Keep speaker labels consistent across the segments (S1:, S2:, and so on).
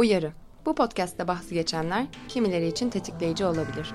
S1: Uyarı. Bu podcast'te bahsi geçenler kimileri için tetikleyici olabilir.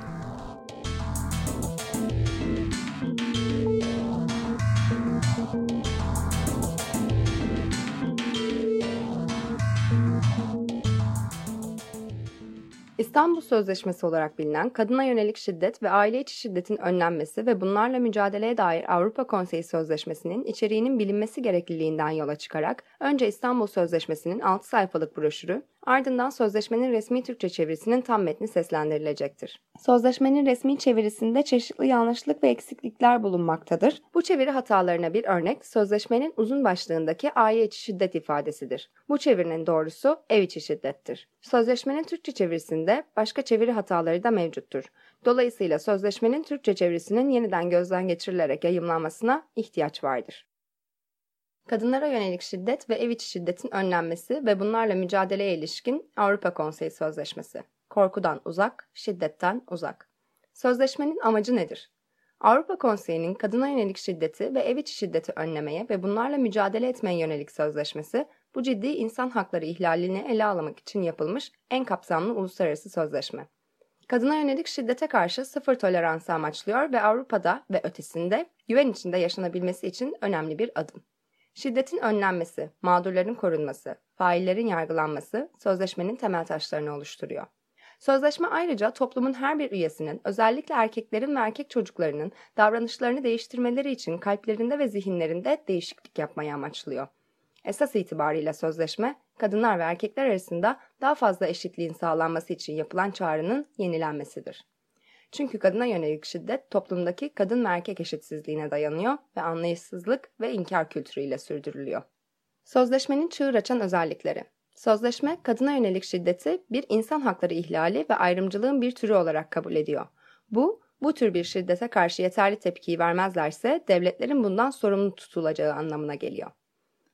S1: İstanbul Sözleşmesi olarak bilinen kadına yönelik şiddet ve aile içi şiddetin önlenmesi ve bunlarla mücadeleye dair Avrupa Konseyi Sözleşmesi'nin içeriğinin bilinmesi gerekliliğinden yola çıkarak önce İstanbul Sözleşmesi'nin 6 sayfalık broşürü, ardından sözleşmenin resmi Türkçe çevirisinin tam metni seslendirilecektir. Sözleşmenin resmi çevirisinde çeşitli yanlışlık ve eksiklikler bulunmaktadır. Bu çeviri hatalarına bir örnek sözleşmenin uzun başlığındaki aile içi şiddet ifadesidir. Bu çevirinin doğrusu ev içi şiddettir. Sözleşmenin Türkçe çevirisinde başka çeviri hataları da mevcuttur. Dolayısıyla sözleşmenin Türkçe çevirisinin yeniden gözden geçirilerek yayımlanmasına ihtiyaç vardır. Kadınlara yönelik şiddet ve ev içi şiddetin önlenmesi ve bunlarla mücadeleye ilişkin Avrupa Konseyi Sözleşmesi. Korkudan uzak, şiddetten uzak. Sözleşmenin amacı nedir? Avrupa Konseyi'nin kadına yönelik şiddeti ve ev içi şiddeti önlemeye ve bunlarla mücadele etmeye yönelik sözleşmesi, bu ciddi insan hakları ihlalini ele almak için yapılmış en kapsamlı uluslararası sözleşme. Kadına yönelik şiddete karşı sıfır toleransı amaçlıyor ve Avrupa'da ve ötesinde güven içinde yaşanabilmesi için önemli bir adım. Şiddetin önlenmesi, mağdurların korunması, faillerin yargılanması sözleşmenin temel taşlarını oluşturuyor. Sözleşme ayrıca toplumun her bir üyesinin, özellikle erkeklerin ve erkek çocuklarının davranışlarını değiştirmeleri için kalplerinde ve zihinlerinde değişiklik yapmayı amaçlıyor. Esas itibariyle sözleşme, kadınlar ve erkekler arasında daha fazla eşitliğin sağlanması için yapılan çağrının yenilenmesidir. Çünkü kadına yönelik şiddet toplumdaki kadın ve erkek eşitsizliğine dayanıyor ve anlayışsızlık ve inkar kültürüyle sürdürülüyor. Sözleşmenin çığır açan özellikleri Sözleşme, kadına yönelik şiddeti bir insan hakları ihlali ve ayrımcılığın bir türü olarak kabul ediyor. Bu, bu tür bir şiddete karşı yeterli tepkiyi vermezlerse devletlerin bundan sorumlu tutulacağı anlamına geliyor.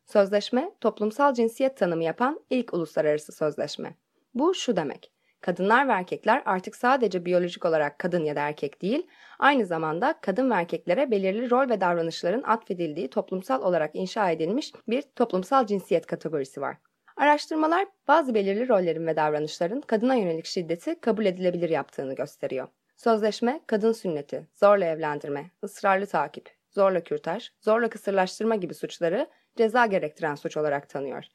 S1: Sözleşme, toplumsal cinsiyet tanımı yapan ilk uluslararası sözleşme. Bu şu demek kadınlar ve erkekler artık sadece biyolojik olarak kadın ya da erkek değil, aynı zamanda kadın ve erkeklere belirli rol ve davranışların atfedildiği toplumsal olarak inşa edilmiş bir toplumsal cinsiyet kategorisi var. Araştırmalar bazı belirli rollerin ve davranışların kadına yönelik şiddeti kabul edilebilir yaptığını gösteriyor. Sözleşme, kadın sünneti, zorla evlendirme, ısrarlı takip, zorla kürtaj, zorla kısırlaştırma gibi suçları ceza gerektiren suç olarak tanıyor.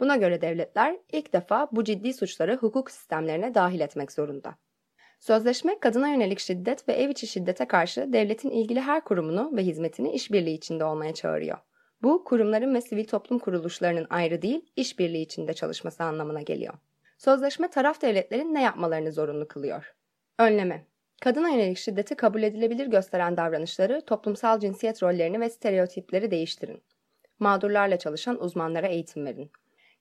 S1: Buna göre devletler ilk defa bu ciddi suçları hukuk sistemlerine dahil etmek zorunda. Sözleşme, kadına yönelik şiddet ve ev içi şiddete karşı devletin ilgili her kurumunu ve hizmetini işbirliği içinde olmaya çağırıyor. Bu, kurumların ve sivil toplum kuruluşlarının ayrı değil, işbirliği içinde çalışması anlamına geliyor. Sözleşme taraf devletlerin ne yapmalarını zorunlu kılıyor. Önleme Kadına yönelik şiddeti kabul edilebilir gösteren davranışları, toplumsal cinsiyet rollerini ve stereotipleri değiştirin. Mağdurlarla çalışan uzmanlara eğitim verin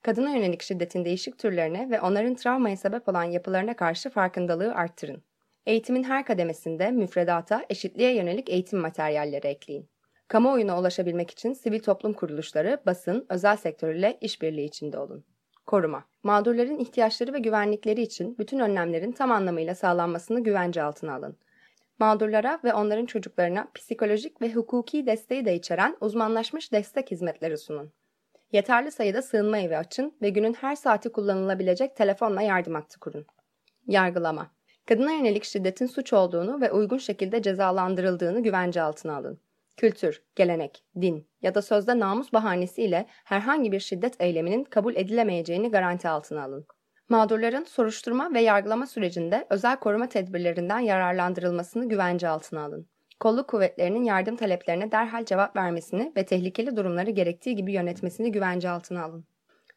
S1: kadına yönelik şiddetin değişik türlerine ve onların travmaya sebep olan yapılarına karşı farkındalığı arttırın. Eğitimin her kademesinde müfredata eşitliğe yönelik eğitim materyalleri ekleyin. Kamuoyuna ulaşabilmek için sivil toplum kuruluşları, basın, özel sektör ile işbirliği içinde olun. Koruma. Mağdurların ihtiyaçları ve güvenlikleri için bütün önlemlerin tam anlamıyla sağlanmasını güvence altına alın. Mağdurlara ve onların çocuklarına psikolojik ve hukuki desteği de içeren uzmanlaşmış destek hizmetleri sunun. Yeterli sayıda sığınma evi açın ve günün her saati kullanılabilecek telefonla yardım hattı kurun. Yargılama. Kadına yönelik şiddetin suç olduğunu ve uygun şekilde cezalandırıldığını güvence altına alın. Kültür, gelenek, din ya da sözde namus bahanesiyle herhangi bir şiddet eyleminin kabul edilemeyeceğini garanti altına alın. Mağdurların soruşturma ve yargılama sürecinde özel koruma tedbirlerinden yararlandırılmasını güvence altına alın kolluk kuvvetlerinin yardım taleplerine derhal cevap vermesini ve tehlikeli durumları gerektiği gibi yönetmesini güvence altına alın.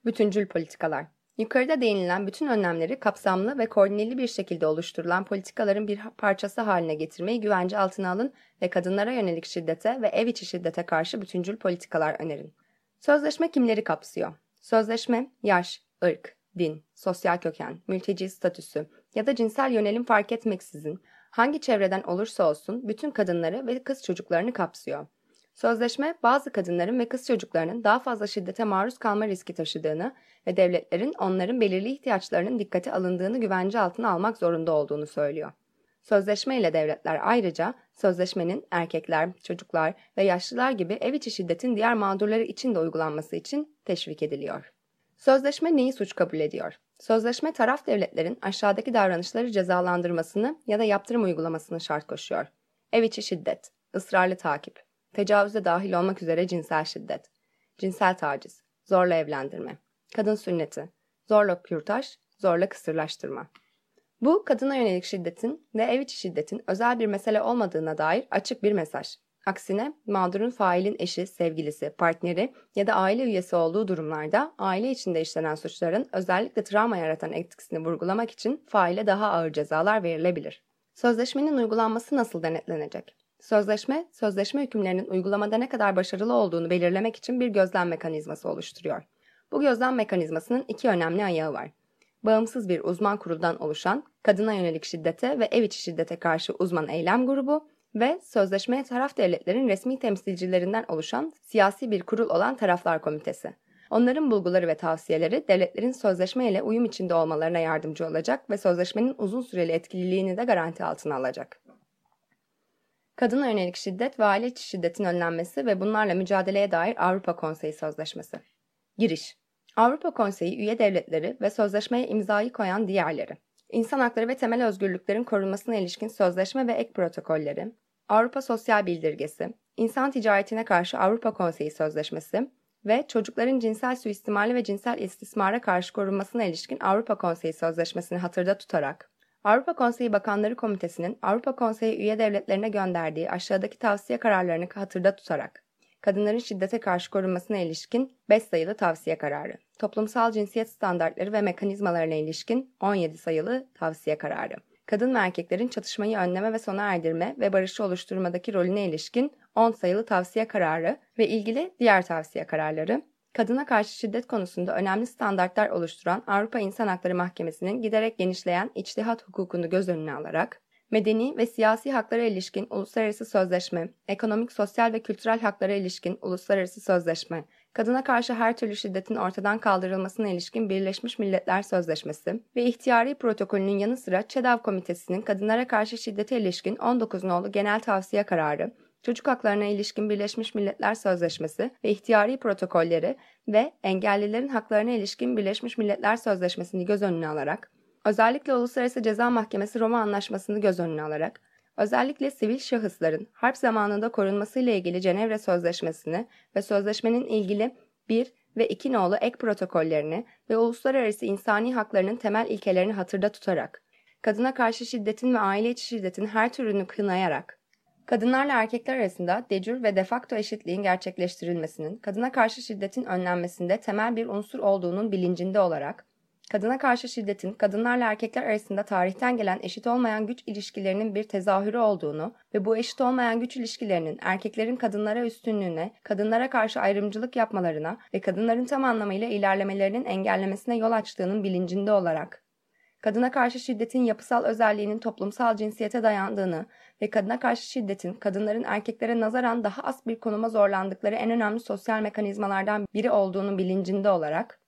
S1: Bütüncül politikalar Yukarıda değinilen bütün önlemleri kapsamlı ve koordineli bir şekilde oluşturulan politikaların bir parçası haline getirmeyi güvence altına alın ve kadınlara yönelik şiddete ve ev içi şiddete karşı bütüncül politikalar önerin. Sözleşme kimleri kapsıyor? Sözleşme, yaş, ırk, din, sosyal köken, mülteci statüsü ya da cinsel yönelim fark etmeksizin hangi çevreden olursa olsun bütün kadınları ve kız çocuklarını kapsıyor. Sözleşme bazı kadınların ve kız çocuklarının daha fazla şiddete maruz kalma riski taşıdığını ve devletlerin onların belirli ihtiyaçlarının dikkate alındığını güvence altına almak zorunda olduğunu söylüyor. Sözleşme ile devletler ayrıca sözleşmenin erkekler, çocuklar ve yaşlılar gibi ev içi şiddetin diğer mağdurları için de uygulanması için teşvik ediliyor. Sözleşme neyi suç kabul ediyor? Sözleşme taraf devletlerin aşağıdaki davranışları cezalandırmasını ya da yaptırım uygulamasını şart koşuyor. Ev içi şiddet, ısrarlı takip, tecavüze dahil olmak üzere cinsel şiddet, cinsel taciz, zorla evlendirme, kadın sünneti, zorla kürtaj, zorla kısırlaştırma. Bu kadına yönelik şiddetin ve ev içi şiddetin özel bir mesele olmadığına dair açık bir mesaj. Aksine mağdurun failin eşi, sevgilisi, partneri ya da aile üyesi olduğu durumlarda aile içinde işlenen suçların özellikle travma yaratan etkisini vurgulamak için faile daha ağır cezalar verilebilir. Sözleşmenin uygulanması nasıl denetlenecek? Sözleşme, sözleşme hükümlerinin uygulamada ne kadar başarılı olduğunu belirlemek için bir gözlem mekanizması oluşturuyor. Bu gözlem mekanizmasının iki önemli ayağı var. Bağımsız bir uzman kuruldan oluşan kadına yönelik şiddete ve ev içi şiddete karşı uzman eylem grubu ve sözleşmeye taraf devletlerin resmi temsilcilerinden oluşan siyasi bir kurul olan Taraflar Komitesi. Onların bulguları ve tavsiyeleri devletlerin sözleşme ile uyum içinde olmalarına yardımcı olacak ve sözleşmenin uzun süreli etkililiğini de garanti altına alacak. Kadına yönelik şiddet ve aile içi şiddetin önlenmesi ve bunlarla mücadeleye dair Avrupa Konseyi Sözleşmesi. Giriş Avrupa Konseyi üye devletleri ve sözleşmeye imzayı koyan diğerleri. İnsan hakları ve temel özgürlüklerin korunmasına ilişkin sözleşme ve ek protokolleri, Avrupa Sosyal Bildirgesi, İnsan Ticaretine Karşı Avrupa Konseyi Sözleşmesi ve çocukların cinsel suistimali ve cinsel istismara karşı korunmasına ilişkin Avrupa Konseyi Sözleşmesi'ni hatırda tutarak, Avrupa Konseyi Bakanları Komitesi'nin Avrupa Konseyi üye devletlerine gönderdiği aşağıdaki tavsiye kararlarını hatırda tutarak, kadınların şiddete karşı korunmasına ilişkin 5 sayılı tavsiye kararı, toplumsal cinsiyet standartları ve mekanizmalarına ilişkin 17 sayılı tavsiye kararı, kadın ve erkeklerin çatışmayı önleme ve sona erdirme ve barışı oluşturmadaki rolüne ilişkin 10 sayılı tavsiye kararı ve ilgili diğer tavsiye kararları, kadına karşı şiddet konusunda önemli standartlar oluşturan Avrupa İnsan Hakları Mahkemesi'nin giderek genişleyen içtihat hukukunu göz önüne alarak, medeni ve siyasi haklara ilişkin uluslararası sözleşme, ekonomik, sosyal ve kültürel haklara ilişkin uluslararası sözleşme, kadına karşı her türlü şiddetin ortadan kaldırılmasına ilişkin Birleşmiş Milletler Sözleşmesi ve ihtiyari protokolünün yanı sıra ÇEDAV Komitesi'nin kadınlara karşı şiddete ilişkin 19 nolu genel tavsiye kararı, çocuk haklarına ilişkin Birleşmiş Milletler Sözleşmesi ve ihtiyari protokolleri ve engellilerin haklarına ilişkin Birleşmiş Milletler Sözleşmesi'ni göz önüne alarak, özellikle Uluslararası Ceza Mahkemesi Roma Anlaşması'nı göz önüne alarak, özellikle sivil şahısların harp zamanında korunmasıyla ilgili Cenevre Sözleşmesi'ni ve sözleşmenin ilgili 1 ve 2 nolu ek protokollerini ve uluslararası insani haklarının temel ilkelerini hatırda tutarak, kadına karşı şiddetin ve aile içi şiddetin her türünü kınayarak, kadınlarla erkekler arasında decür ve defakto eşitliğin gerçekleştirilmesinin kadına karşı şiddetin önlenmesinde temel bir unsur olduğunun bilincinde olarak, kadına karşı şiddetin kadınlarla erkekler arasında tarihten gelen eşit olmayan güç ilişkilerinin bir tezahürü olduğunu ve bu eşit olmayan güç ilişkilerinin erkeklerin kadınlara üstünlüğüne, kadınlara karşı ayrımcılık yapmalarına ve kadınların tam anlamıyla ilerlemelerinin engellemesine yol açtığının bilincinde olarak, kadına karşı şiddetin yapısal özelliğinin toplumsal cinsiyete dayandığını ve kadına karşı şiddetin kadınların erkeklere nazaran daha az bir konuma zorlandıkları en önemli sosyal mekanizmalardan biri olduğunu bilincinde olarak,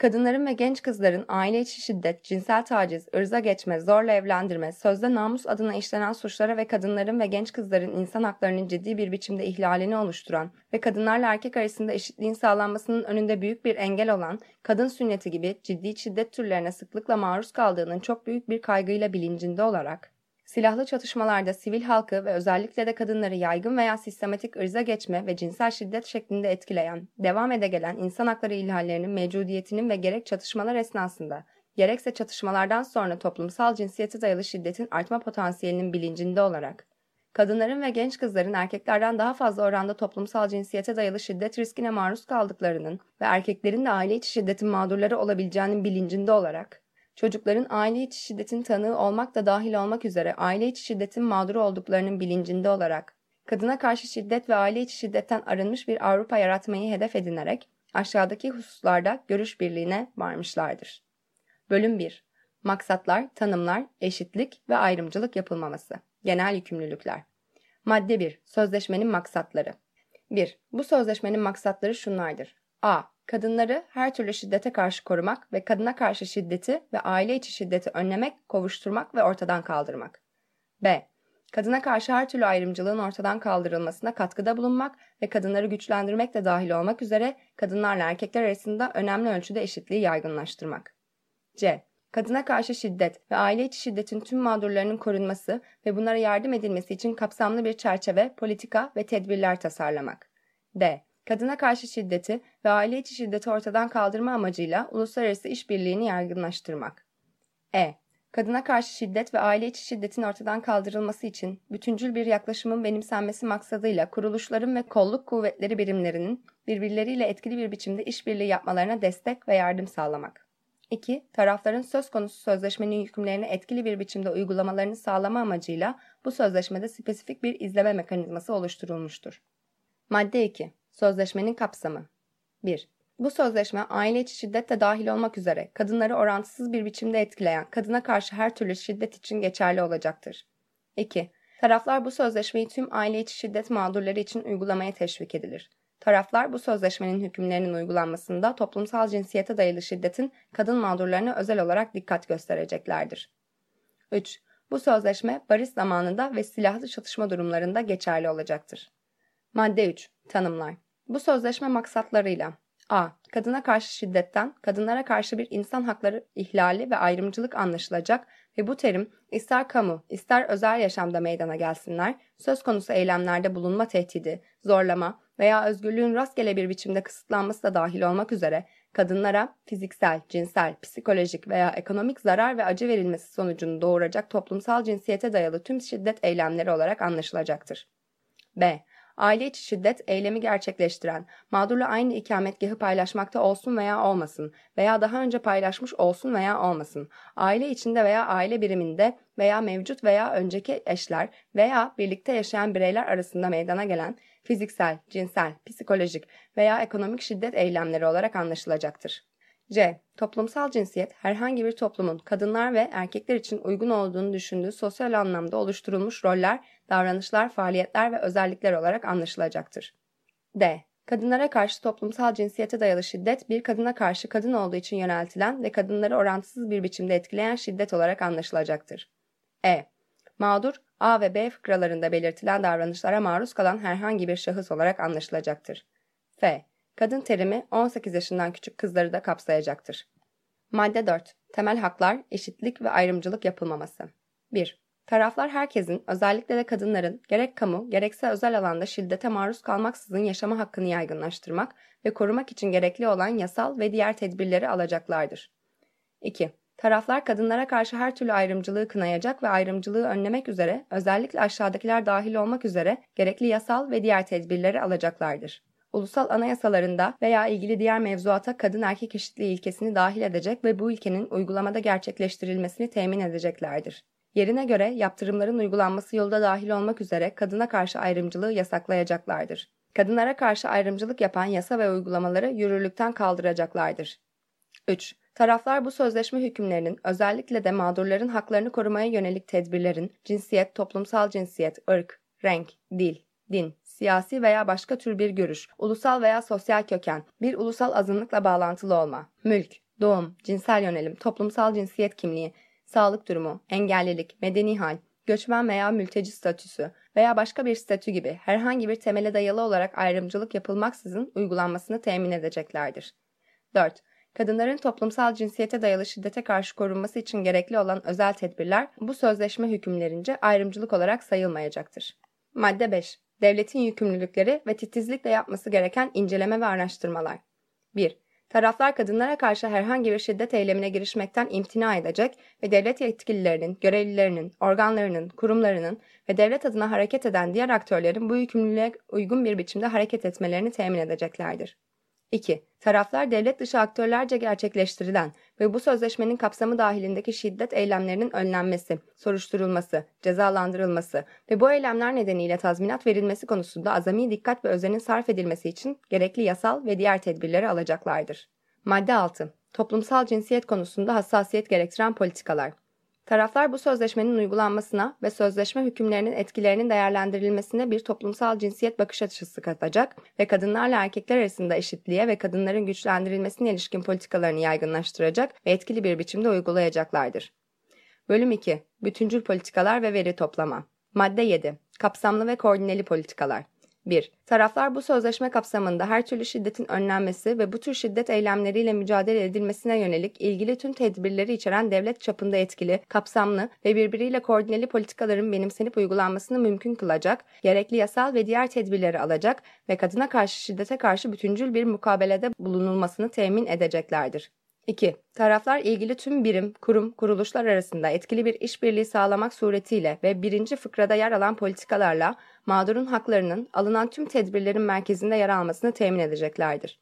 S1: Kadınların ve genç kızların aile içi şiddet, cinsel taciz, ırza geçme, zorla evlendirme, sözde namus adına işlenen suçlara ve kadınların ve genç kızların insan haklarının ciddi bir biçimde ihlalini oluşturan ve kadınlarla erkek arasında eşitliğin sağlanmasının önünde büyük bir engel olan kadın sünneti gibi ciddi şiddet türlerine sıklıkla maruz kaldığının çok büyük bir kaygıyla bilincinde olarak, silahlı çatışmalarda sivil halkı ve özellikle de kadınları yaygın veya sistematik ırza geçme ve cinsel şiddet şeklinde etkileyen, devam ede gelen insan hakları ihlallerinin mevcudiyetinin ve gerek çatışmalar esnasında, gerekse çatışmalardan sonra toplumsal cinsiyete dayalı şiddetin artma potansiyelinin bilincinde olarak, kadınların ve genç kızların erkeklerden daha fazla oranda toplumsal cinsiyete dayalı şiddet riskine maruz kaldıklarının ve erkeklerin de aile içi şiddetin mağdurları olabileceğinin bilincinde olarak, çocukların aile içi şiddetin tanığı olmak da dahil olmak üzere aile içi şiddetin mağduru olduklarının bilincinde olarak, kadına karşı şiddet ve aile içi şiddetten arınmış bir Avrupa yaratmayı hedef edinerek aşağıdaki hususlarda görüş birliğine varmışlardır. Bölüm 1 Maksatlar, tanımlar, eşitlik ve ayrımcılık yapılmaması. Genel yükümlülükler. Madde 1. Sözleşmenin maksatları. 1. Bu sözleşmenin maksatları şunlardır. A kadınları her türlü şiddete karşı korumak ve kadına karşı şiddeti ve aile içi şiddeti önlemek, kovuşturmak ve ortadan kaldırmak. B. Kadına karşı her türlü ayrımcılığın ortadan kaldırılmasına katkıda bulunmak ve kadınları güçlendirmek de dahil olmak üzere kadınlarla erkekler arasında önemli ölçüde eşitliği yaygınlaştırmak. C. Kadına karşı şiddet ve aile içi şiddetin tüm mağdurlarının korunması ve bunlara yardım edilmesi için kapsamlı bir çerçeve, politika ve tedbirler tasarlamak. D. Kadına karşı şiddeti ve aile içi şiddeti ortadan kaldırma amacıyla uluslararası işbirliğini yaygınlaştırmak. E. Kadına karşı şiddet ve aile içi şiddetin ortadan kaldırılması için bütüncül bir yaklaşımın benimsenmesi maksadıyla kuruluşların ve kolluk kuvvetleri birimlerinin birbirleriyle etkili bir biçimde işbirliği yapmalarına destek ve yardım sağlamak. 2. Tarafların söz konusu sözleşmenin hükümlerini etkili bir biçimde uygulamalarını sağlama amacıyla bu sözleşmede spesifik bir izleme mekanizması oluşturulmuştur. Madde 2. Sözleşmenin kapsamı 1. Bu sözleşme aile içi şiddet de dahil olmak üzere kadınları orantısız bir biçimde etkileyen kadına karşı her türlü şiddet için geçerli olacaktır. 2. Taraflar bu sözleşmeyi tüm aile içi şiddet mağdurları için uygulamaya teşvik edilir. Taraflar bu sözleşmenin hükümlerinin uygulanmasında toplumsal cinsiyete dayalı şiddetin kadın mağdurlarına özel olarak dikkat göstereceklerdir. 3. Bu sözleşme barış zamanında ve silahlı çatışma durumlarında geçerli olacaktır. Madde 3. Tanımlar. Bu sözleşme maksatlarıyla A. Kadına karşı şiddetten, kadınlara karşı bir insan hakları ihlali ve ayrımcılık anlaşılacak ve bu terim ister kamu, ister özel yaşamda meydana gelsinler, söz konusu eylemlerde bulunma tehdidi, zorlama veya özgürlüğün rastgele bir biçimde kısıtlanması da dahil olmak üzere kadınlara fiziksel, cinsel, psikolojik veya ekonomik zarar ve acı verilmesi sonucunu doğuracak toplumsal cinsiyete dayalı tüm şiddet eylemleri olarak anlaşılacaktır. B aile içi şiddet eylemi gerçekleştiren, mağdurla aynı ikametgahı paylaşmakta olsun veya olmasın veya daha önce paylaşmış olsun veya olmasın, aile içinde veya aile biriminde veya mevcut veya önceki eşler veya birlikte yaşayan bireyler arasında meydana gelen fiziksel, cinsel, psikolojik veya ekonomik şiddet eylemleri olarak anlaşılacaktır. C. Toplumsal cinsiyet herhangi bir toplumun kadınlar ve erkekler için uygun olduğunu düşündüğü sosyal anlamda oluşturulmuş roller, davranışlar, faaliyetler ve özellikler olarak anlaşılacaktır. D. Kadınlara karşı toplumsal cinsiyete dayalı şiddet bir kadına karşı kadın olduğu için yöneltilen ve kadınları orantısız bir biçimde etkileyen şiddet olarak anlaşılacaktır. E. Mağdur A ve B fıkralarında belirtilen davranışlara maruz kalan herhangi bir şahıs olarak anlaşılacaktır. F. Kadın terimi 18 yaşından küçük kızları da kapsayacaktır. Madde 4. Temel haklar, eşitlik ve ayrımcılık yapılmaması. 1. Taraflar herkesin, özellikle de kadınların gerek kamu gerekse özel alanda şiddete maruz kalmaksızın yaşama hakkını yaygınlaştırmak ve korumak için gerekli olan yasal ve diğer tedbirleri alacaklardır. 2. Taraflar kadınlara karşı her türlü ayrımcılığı kınayacak ve ayrımcılığı önlemek üzere özellikle aşağıdakiler dahil olmak üzere gerekli yasal ve diğer tedbirleri alacaklardır ulusal anayasalarında veya ilgili diğer mevzuata kadın erkek eşitliği ilkesini dahil edecek ve bu ilkenin uygulamada gerçekleştirilmesini temin edeceklerdir. Yerine göre yaptırımların uygulanması yolda dahil olmak üzere kadına karşı ayrımcılığı yasaklayacaklardır. Kadınlara karşı ayrımcılık yapan yasa ve uygulamaları yürürlükten kaldıracaklardır. 3. Taraflar bu sözleşme hükümlerinin özellikle de mağdurların haklarını korumaya yönelik tedbirlerin cinsiyet, toplumsal cinsiyet, ırk, renk, dil, din, siyasi veya başka tür bir görüş, ulusal veya sosyal köken, bir ulusal azınlıkla bağlantılı olma, mülk, doğum, cinsel yönelim, toplumsal cinsiyet kimliği, sağlık durumu, engellilik, medeni hal, göçmen veya mülteci statüsü veya başka bir statü gibi herhangi bir temele dayalı olarak ayrımcılık yapılmaksızın uygulanmasını temin edeceklerdir. 4. Kadınların toplumsal cinsiyete dayalı şiddete karşı korunması için gerekli olan özel tedbirler bu sözleşme hükümlerince ayrımcılık olarak sayılmayacaktır. Madde 5 devletin yükümlülükleri ve titizlikle yapması gereken inceleme ve araştırmalar. 1. Taraflar kadınlara karşı herhangi bir şiddet eylemine girişmekten imtina edecek ve devlet yetkililerinin, görevlilerinin, organlarının, kurumlarının ve devlet adına hareket eden diğer aktörlerin bu yükümlülüğe uygun bir biçimde hareket etmelerini temin edeceklerdir. 2. Taraflar devlet dışı aktörlerce gerçekleştirilen ve bu sözleşmenin kapsamı dahilindeki şiddet eylemlerinin önlenmesi, soruşturulması, cezalandırılması ve bu eylemler nedeniyle tazminat verilmesi konusunda azami dikkat ve özenin sarf edilmesi için gerekli yasal ve diğer tedbirleri alacaklardır. Madde 6. Toplumsal cinsiyet konusunda hassasiyet gerektiren politikalar. Taraflar bu sözleşmenin uygulanmasına ve sözleşme hükümlerinin etkilerinin değerlendirilmesine bir toplumsal cinsiyet bakış açısı katacak ve kadınlarla erkekler arasında eşitliğe ve kadınların güçlendirilmesine ilişkin politikalarını yaygınlaştıracak ve etkili bir biçimde uygulayacaklardır. Bölüm 2. Bütüncül politikalar ve veri toplama. Madde 7. Kapsamlı ve koordineli politikalar. 1. Taraflar bu sözleşme kapsamında her türlü şiddetin önlenmesi ve bu tür şiddet eylemleriyle mücadele edilmesine yönelik ilgili tüm tedbirleri içeren devlet çapında etkili, kapsamlı ve birbiriyle koordineli politikaların benimsenip uygulanmasını mümkün kılacak, gerekli yasal ve diğer tedbirleri alacak ve kadına karşı şiddete karşı bütüncül bir mukabelede bulunulmasını temin edeceklerdir. 2. Taraflar ilgili tüm birim, kurum, kuruluşlar arasında etkili bir işbirliği sağlamak suretiyle ve birinci fıkrada yer alan politikalarla mağdurun haklarının alınan tüm tedbirlerin merkezinde yer almasını temin edeceklerdir.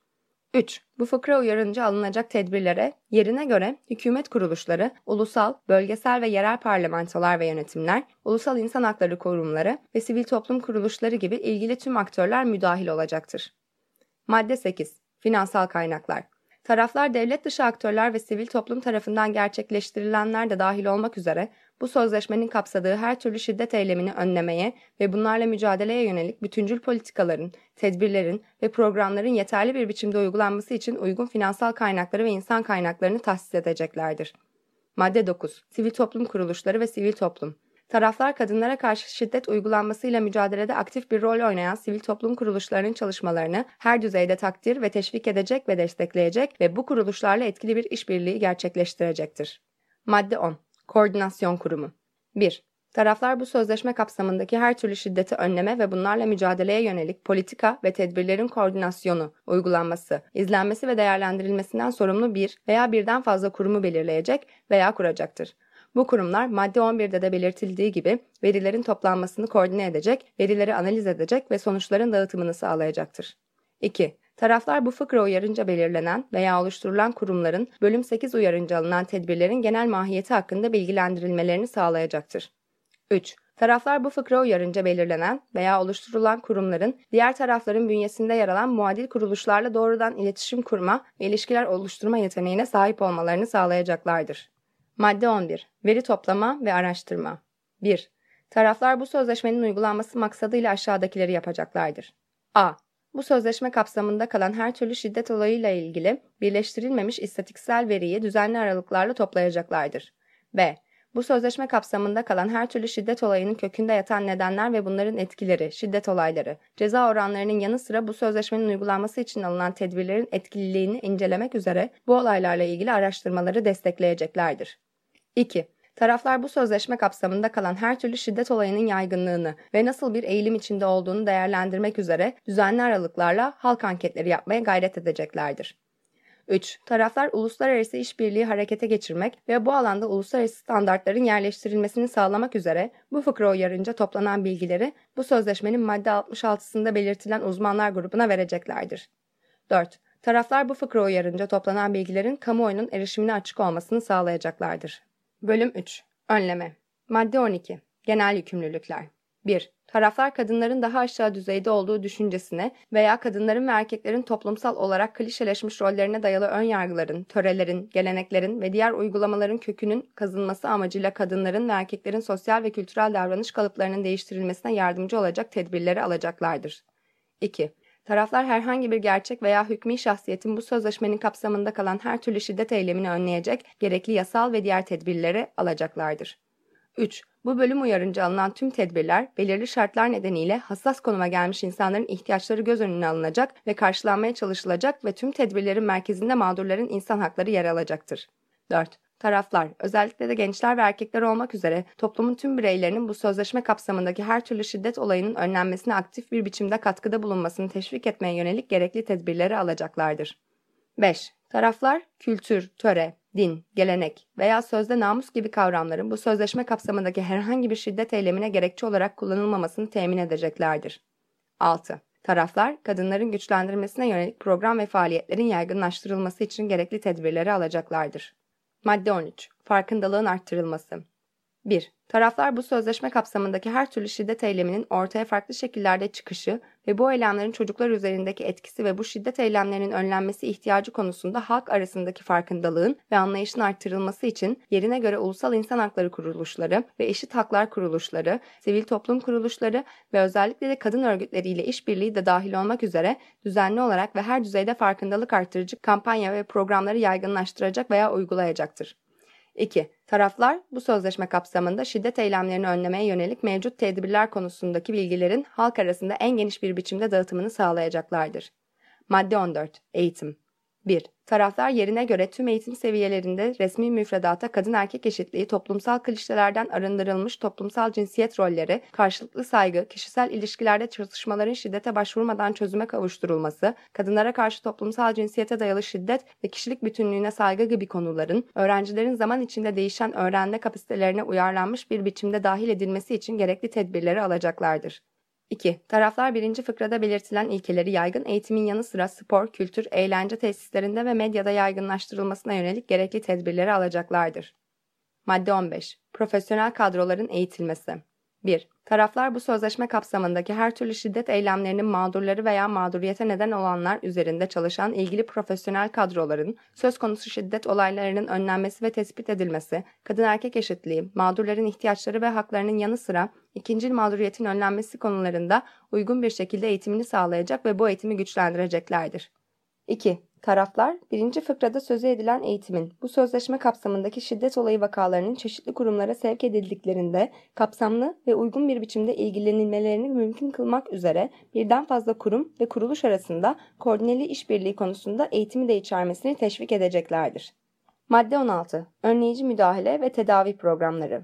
S1: 3. Bu fıkra uyarınca alınacak tedbirlere yerine göre hükümet kuruluşları, ulusal, bölgesel ve yerel parlamentolar ve yönetimler, ulusal insan hakları kurumları ve sivil toplum kuruluşları gibi ilgili tüm aktörler müdahil olacaktır. Madde 8. Finansal kaynaklar Taraflar devlet dışı aktörler ve sivil toplum tarafından gerçekleştirilenler de dahil olmak üzere bu sözleşmenin kapsadığı her türlü şiddet eylemini önlemeye ve bunlarla mücadeleye yönelik bütüncül politikaların, tedbirlerin ve programların yeterli bir biçimde uygulanması için uygun finansal kaynakları ve insan kaynaklarını tahsis edeceklerdir. Madde 9. Sivil toplum kuruluşları ve sivil toplum Taraflar kadınlara karşı şiddet uygulanmasıyla mücadelede aktif bir rol oynayan sivil toplum kuruluşlarının çalışmalarını her düzeyde takdir ve teşvik edecek ve destekleyecek ve bu kuruluşlarla etkili bir işbirliği gerçekleştirecektir. Madde 10. Koordinasyon Kurumu 1. Taraflar bu sözleşme kapsamındaki her türlü şiddeti önleme ve bunlarla mücadeleye yönelik politika ve tedbirlerin koordinasyonu, uygulanması, izlenmesi ve değerlendirilmesinden sorumlu bir veya birden fazla kurumu belirleyecek veya kuracaktır. Bu kurumlar madde 11'de de belirtildiği gibi verilerin toplanmasını koordine edecek, verileri analiz edecek ve sonuçların dağıtımını sağlayacaktır. 2. Taraflar bu fıkra uyarınca belirlenen veya oluşturulan kurumların bölüm 8 uyarınca alınan tedbirlerin genel mahiyeti hakkında bilgilendirilmelerini sağlayacaktır. 3. Taraflar bu fıkra uyarınca belirlenen veya oluşturulan kurumların diğer tarafların bünyesinde yer alan muadil kuruluşlarla doğrudan iletişim kurma ve ilişkiler oluşturma yeteneğine sahip olmalarını sağlayacaklardır. Madde 11. Veri toplama ve araştırma. 1. Taraflar bu sözleşmenin uygulanması maksadıyla aşağıdakileri yapacaklardır. A. Bu sözleşme kapsamında kalan her türlü şiddet olayıyla ilgili birleştirilmemiş istatiksel veriyi düzenli aralıklarla toplayacaklardır. B. Bu sözleşme kapsamında kalan her türlü şiddet olayının kökünde yatan nedenler ve bunların etkileri, şiddet olayları, ceza oranlarının yanı sıra bu sözleşmenin uygulanması için alınan tedbirlerin etkililiğini incelemek üzere bu olaylarla ilgili araştırmaları destekleyeceklerdir. 2. Taraflar bu sözleşme kapsamında kalan her türlü şiddet olayının yaygınlığını ve nasıl bir eğilim içinde olduğunu değerlendirmek üzere düzenli aralıklarla halk anketleri yapmaya gayret edeceklerdir. 3. Taraflar uluslararası işbirliği harekete geçirmek ve bu alanda uluslararası standartların yerleştirilmesini sağlamak üzere bu fıkra uyarınca toplanan bilgileri bu sözleşmenin madde 66'sında belirtilen uzmanlar grubuna vereceklerdir. 4. Taraflar bu fıkra uyarınca toplanan bilgilerin kamuoyunun erişimine açık olmasını sağlayacaklardır. Bölüm 3 Önleme Madde 12 Genel yükümlülükler 1. Taraflar kadınların daha aşağı düzeyde olduğu düşüncesine veya kadınların ve erkeklerin toplumsal olarak klişeleşmiş rollerine dayalı ön yargıların, törelerin, geleneklerin ve diğer uygulamaların kökünün kazınması amacıyla kadınların ve erkeklerin sosyal ve kültürel davranış kalıplarının değiştirilmesine yardımcı olacak tedbirleri alacaklardır. 2. Taraflar herhangi bir gerçek veya hükmü şahsiyetin bu sözleşmenin kapsamında kalan her türlü şiddet eylemini önleyecek gerekli yasal ve diğer tedbirleri alacaklardır. 3. Bu bölüm uyarınca alınan tüm tedbirler belirli şartlar nedeniyle hassas konuma gelmiş insanların ihtiyaçları göz önüne alınacak ve karşılanmaya çalışılacak ve tüm tedbirlerin merkezinde mağdurların insan hakları yer alacaktır. 4. Taraflar, özellikle de gençler ve erkekler olmak üzere toplumun tüm bireylerinin bu sözleşme kapsamındaki her türlü şiddet olayının önlenmesine aktif bir biçimde katkıda bulunmasını teşvik etmeye yönelik gerekli tedbirleri alacaklardır. 5. Taraflar, kültür, töre, din, gelenek veya sözde namus gibi kavramların bu sözleşme kapsamındaki herhangi bir şiddet eylemine gerekçe olarak kullanılmamasını temin edeceklerdir. 6. Taraflar, kadınların güçlendirmesine yönelik program ve faaliyetlerin yaygınlaştırılması için gerekli tedbirleri alacaklardır. Madde 13. Farkındalığın arttırılması. 1. Taraflar bu sözleşme kapsamındaki her türlü şiddet eyleminin ortaya farklı şekillerde çıkışı ve bu eylemlerin çocuklar üzerindeki etkisi ve bu şiddet eylemlerinin önlenmesi ihtiyacı konusunda halk arasındaki farkındalığın ve anlayışın arttırılması için yerine göre ulusal insan hakları kuruluşları ve eşit haklar kuruluşları, sivil toplum kuruluşları ve özellikle de kadın örgütleriyle işbirliği de dahil olmak üzere düzenli olarak ve her düzeyde farkındalık arttırıcı kampanya ve programları yaygınlaştıracak veya uygulayacaktır. 2. Taraflar bu sözleşme kapsamında şiddet eylemlerini önlemeye yönelik mevcut tedbirler konusundaki bilgilerin halk arasında en geniş bir biçimde dağıtımını sağlayacaklardır. Madde 14. Eğitim 1. Taraflar yerine göre tüm eğitim seviyelerinde resmi müfredata kadın erkek eşitliği, toplumsal klişelerden arındırılmış toplumsal cinsiyet rolleri, karşılıklı saygı, kişisel ilişkilerde çatışmaların şiddete başvurmadan çözüme kavuşturulması, kadınlara karşı toplumsal cinsiyete dayalı şiddet ve kişilik bütünlüğüne saygı gibi konuların öğrencilerin zaman içinde değişen öğrenme kapasitelerine uyarlanmış bir biçimde dahil edilmesi için gerekli tedbirleri alacaklardır. 2. Taraflar birinci fıkrada belirtilen ilkeleri yaygın eğitimin yanı sıra spor, kültür, eğlence tesislerinde ve medyada yaygınlaştırılmasına yönelik gerekli tedbirleri alacaklardır. Madde 15. Profesyonel kadroların eğitilmesi 1. Taraflar bu sözleşme kapsamındaki her türlü şiddet eylemlerinin mağdurları veya mağduriyete neden olanlar üzerinde çalışan ilgili profesyonel kadroların söz konusu şiddet olaylarının önlenmesi ve tespit edilmesi, kadın erkek eşitliği, mağdurların ihtiyaçları ve haklarının yanı sıra ikincil mağduriyetin önlenmesi konularında uygun bir şekilde eğitimini sağlayacak ve bu eğitimi güçlendireceklerdir. 2. Taraflar, birinci fıkrada sözü edilen eğitimin, bu sözleşme kapsamındaki şiddet olayı vakalarının çeşitli kurumlara sevk edildiklerinde kapsamlı ve uygun bir biçimde ilgilenilmelerini mümkün kılmak üzere birden fazla kurum ve kuruluş arasında koordineli işbirliği konusunda eğitimi de içermesini teşvik edeceklerdir. Madde 16. Önleyici müdahale ve tedavi programları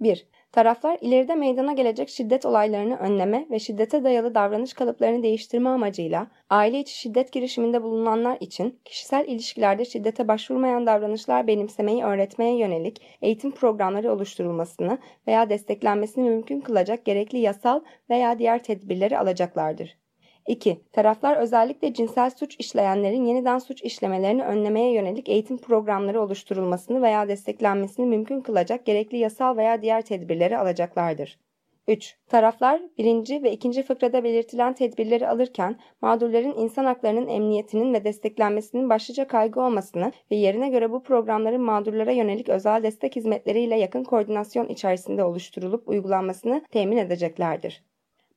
S1: 1. Taraflar ileride meydana gelecek şiddet olaylarını önleme ve şiddete dayalı davranış kalıplarını değiştirme amacıyla aile içi şiddet girişiminde bulunanlar için kişisel ilişkilerde şiddete başvurmayan davranışlar benimsemeyi öğretmeye yönelik eğitim programları oluşturulmasını veya desteklenmesini mümkün kılacak gerekli yasal veya diğer tedbirleri alacaklardır. 2. Taraflar özellikle cinsel suç işleyenlerin yeniden suç işlemelerini önlemeye yönelik eğitim programları oluşturulmasını veya desteklenmesini mümkün kılacak gerekli yasal veya diğer tedbirleri alacaklardır. 3. Taraflar birinci ve ikinci fıkrada belirtilen tedbirleri alırken mağdurların insan haklarının emniyetinin ve desteklenmesinin başlıca kaygı olmasını ve yerine göre bu programların mağdurlara yönelik özel destek hizmetleriyle yakın koordinasyon içerisinde oluşturulup uygulanmasını temin edeceklerdir.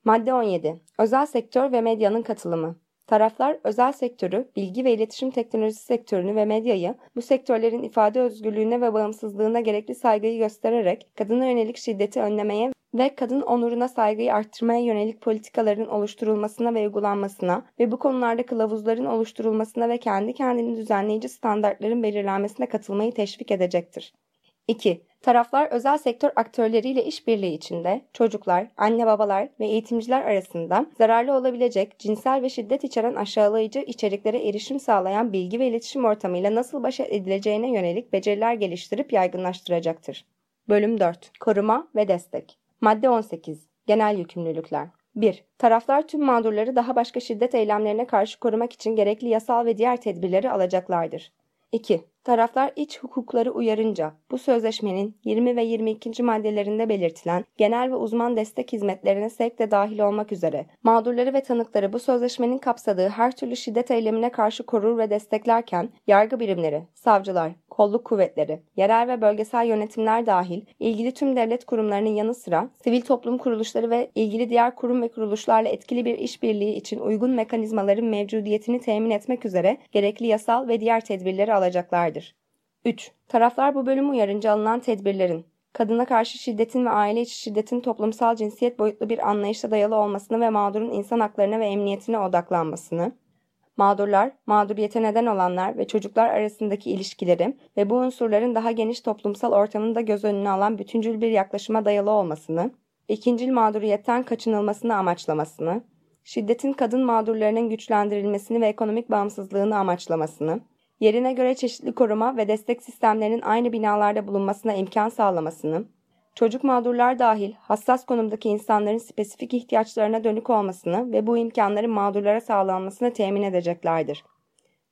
S1: Madde 17. Özel sektör ve medyanın katılımı. Taraflar özel sektörü, bilgi ve iletişim teknolojisi sektörünü ve medyayı bu sektörlerin ifade özgürlüğüne ve bağımsızlığına gerekli saygıyı göstererek kadına yönelik şiddeti önlemeye ve kadın onuruna saygıyı arttırmaya yönelik politikaların oluşturulmasına ve uygulanmasına ve bu konularda kılavuzların oluşturulmasına ve kendi kendini düzenleyici standartların belirlenmesine katılmayı teşvik edecektir. 2. Taraflar özel sektör aktörleriyle işbirliği içinde çocuklar, anne babalar ve eğitimciler arasında zararlı olabilecek cinsel ve şiddet içeren aşağılayıcı içeriklere erişim sağlayan bilgi ve iletişim ortamıyla nasıl baş edileceğine yönelik beceriler geliştirip yaygınlaştıracaktır. Bölüm 4. Koruma ve destek. Madde 18. Genel yükümlülükler. 1. Taraflar tüm mağdurları daha başka şiddet eylemlerine karşı korumak için gerekli yasal ve diğer tedbirleri alacaklardır. 2. Taraflar iç hukukları uyarınca bu sözleşmenin 20 ve 22. maddelerinde belirtilen genel ve uzman destek hizmetlerine sevk de dahil olmak üzere mağdurları ve tanıkları bu sözleşmenin kapsadığı her türlü şiddet eylemine karşı korur ve desteklerken yargı birimleri, savcılar, kolluk kuvvetleri, yerel ve bölgesel yönetimler dahil ilgili tüm devlet kurumlarının yanı sıra sivil toplum kuruluşları ve ilgili diğer kurum ve kuruluşlarla etkili bir işbirliği için uygun mekanizmaların mevcudiyetini temin etmek üzere gerekli yasal ve diğer tedbirleri alacaklardır. 3. Taraflar bu bölüm uyarınca alınan tedbirlerin kadına karşı şiddetin ve aile içi şiddetin toplumsal cinsiyet boyutlu bir anlayışa dayalı olmasını ve mağdurun insan haklarına ve emniyetine odaklanmasını, mağdurlar, mağduriyete neden olanlar ve çocuklar arasındaki ilişkileri ve bu unsurların daha geniş toplumsal ortamını da göz önüne alan bütüncül bir yaklaşıma dayalı olmasını, ikincil mağduriyetten kaçınılmasını amaçlamasını, şiddetin kadın mağdurlarının güçlendirilmesini ve ekonomik bağımsızlığını amaçlamasını, yerine göre çeşitli koruma ve destek sistemlerinin aynı binalarda bulunmasına imkan sağlamasını, çocuk mağdurlar dahil hassas konumdaki insanların spesifik ihtiyaçlarına dönük olmasını ve bu imkanların mağdurlara sağlanmasını temin edeceklerdir.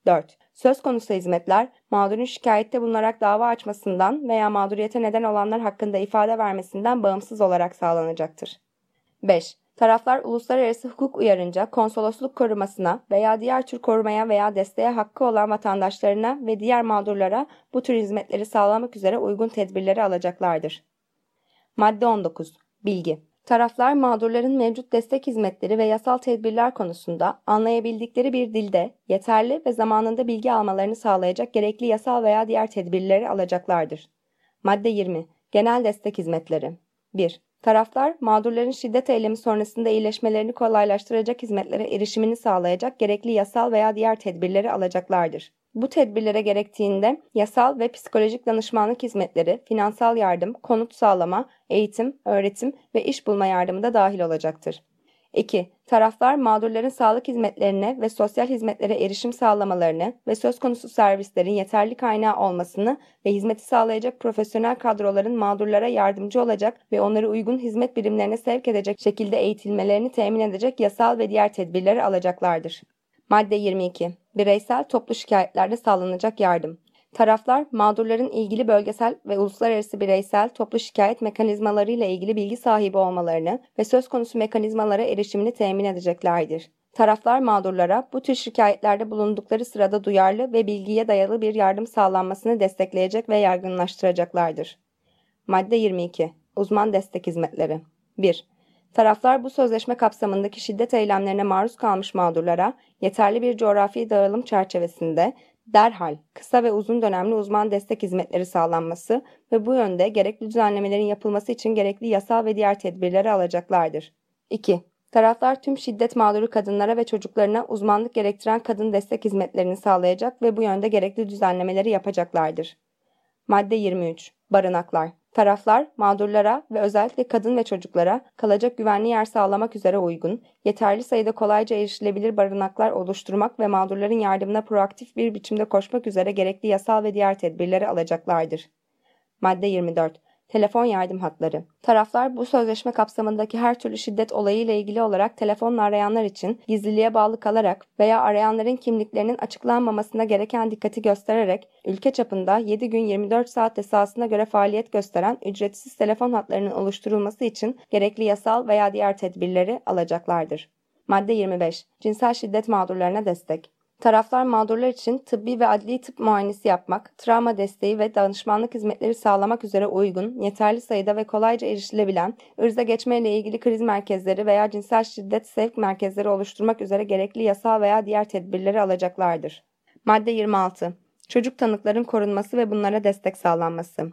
S1: 4. Söz konusu hizmetler, mağdurun şikayette bulunarak dava açmasından veya mağduriyete neden olanlar hakkında ifade vermesinden bağımsız olarak sağlanacaktır. 5. Taraflar uluslararası hukuk uyarınca konsolosluk korumasına veya diğer tür korumaya veya desteğe hakkı olan vatandaşlarına ve diğer mağdurlara bu tür hizmetleri sağlamak üzere uygun tedbirleri alacaklardır. Madde 19. Bilgi Taraflar mağdurların mevcut destek hizmetleri ve yasal tedbirler konusunda anlayabildikleri bir dilde yeterli ve zamanında bilgi almalarını sağlayacak gerekli yasal veya diğer tedbirleri alacaklardır. Madde 20. Genel destek hizmetleri. 1. Taraflar, mağdurların şiddet eylemi sonrasında iyileşmelerini kolaylaştıracak hizmetlere erişimini sağlayacak gerekli yasal veya diğer tedbirleri alacaklardır. Bu tedbirlere gerektiğinde yasal ve psikolojik danışmanlık hizmetleri, finansal yardım, konut sağlama, eğitim, öğretim ve iş bulma yardımı da dahil olacaktır. 2. Taraflar mağdurların sağlık hizmetlerine ve sosyal hizmetlere erişim sağlamalarını ve söz konusu servislerin yeterli kaynağı olmasını ve hizmeti sağlayacak profesyonel kadroların mağdurlara yardımcı olacak ve onları uygun hizmet birimlerine sevk edecek şekilde eğitilmelerini temin edecek yasal ve diğer tedbirleri alacaklardır. Madde 22. Bireysel toplu şikayetlerde sağlanacak yardım. Taraflar, mağdurların ilgili bölgesel ve uluslararası bireysel toplu şikayet mekanizmaları ile ilgili bilgi sahibi olmalarını ve söz konusu mekanizmalara erişimini temin edeceklerdir. Taraflar mağdurlara bu tür şikayetlerde bulundukları sırada duyarlı ve bilgiye dayalı bir yardım sağlanmasını destekleyecek ve yaygınlaştıracaklardır. Madde 22. Uzman destek hizmetleri 1. Taraflar bu sözleşme kapsamındaki şiddet eylemlerine maruz kalmış mağdurlara yeterli bir coğrafi dağılım çerçevesinde derhal kısa ve uzun dönemli uzman destek hizmetleri sağlanması ve bu yönde gerekli düzenlemelerin yapılması için gerekli yasal ve diğer tedbirleri alacaklardır. 2. Taraflar tüm şiddet mağduru kadınlara ve çocuklarına uzmanlık gerektiren kadın destek hizmetlerini sağlayacak ve bu yönde gerekli düzenlemeleri yapacaklardır. Madde 23. Barınaklar Taraflar, mağdurlara ve özellikle kadın ve çocuklara kalacak güvenli yer sağlamak üzere uygun, yeterli sayıda kolayca erişilebilir barınaklar oluşturmak ve mağdurların yardımına proaktif bir biçimde koşmak üzere gerekli yasal ve diğer tedbirleri alacaklardır. Madde 24. Telefon yardım hatları. Taraflar bu sözleşme kapsamındaki her türlü şiddet olayı ile ilgili olarak telefonla arayanlar için gizliliğe bağlı kalarak veya arayanların kimliklerinin açıklanmamasına gereken dikkati göstererek ülke çapında 7 gün 24 saat esasına göre faaliyet gösteren ücretsiz telefon hatlarının oluşturulması için gerekli yasal veya diğer tedbirleri alacaklardır. Madde 25. Cinsel şiddet mağdurlarına destek. Taraflar mağdurlar için tıbbi ve adli tıp muayenesi yapmak, travma desteği ve danışmanlık hizmetleri sağlamak üzere uygun, yeterli sayıda ve kolayca erişilebilen, ırza geçmeyle ilgili kriz merkezleri veya cinsel şiddet sevk merkezleri oluşturmak üzere gerekli yasal veya diğer tedbirleri alacaklardır. Madde 26. Çocuk tanıkların korunması ve bunlara destek sağlanması.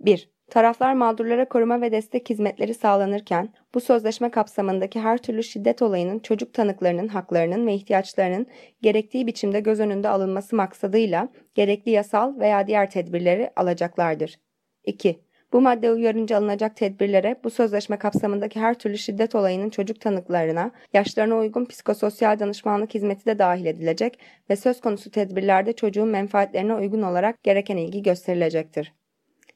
S1: 1. Taraflar mağdurlara koruma ve destek hizmetleri sağlanırken bu sözleşme kapsamındaki her türlü şiddet olayının çocuk tanıklarının haklarının ve ihtiyaçlarının gerektiği biçimde göz önünde alınması maksadıyla gerekli yasal veya diğer tedbirleri alacaklardır. 2. Bu madde uyarınca alınacak tedbirlere bu sözleşme kapsamındaki her türlü şiddet olayının çocuk tanıklarına, yaşlarına uygun psikososyal danışmanlık hizmeti de dahil edilecek ve söz konusu tedbirlerde çocuğun menfaatlerine uygun olarak gereken ilgi gösterilecektir.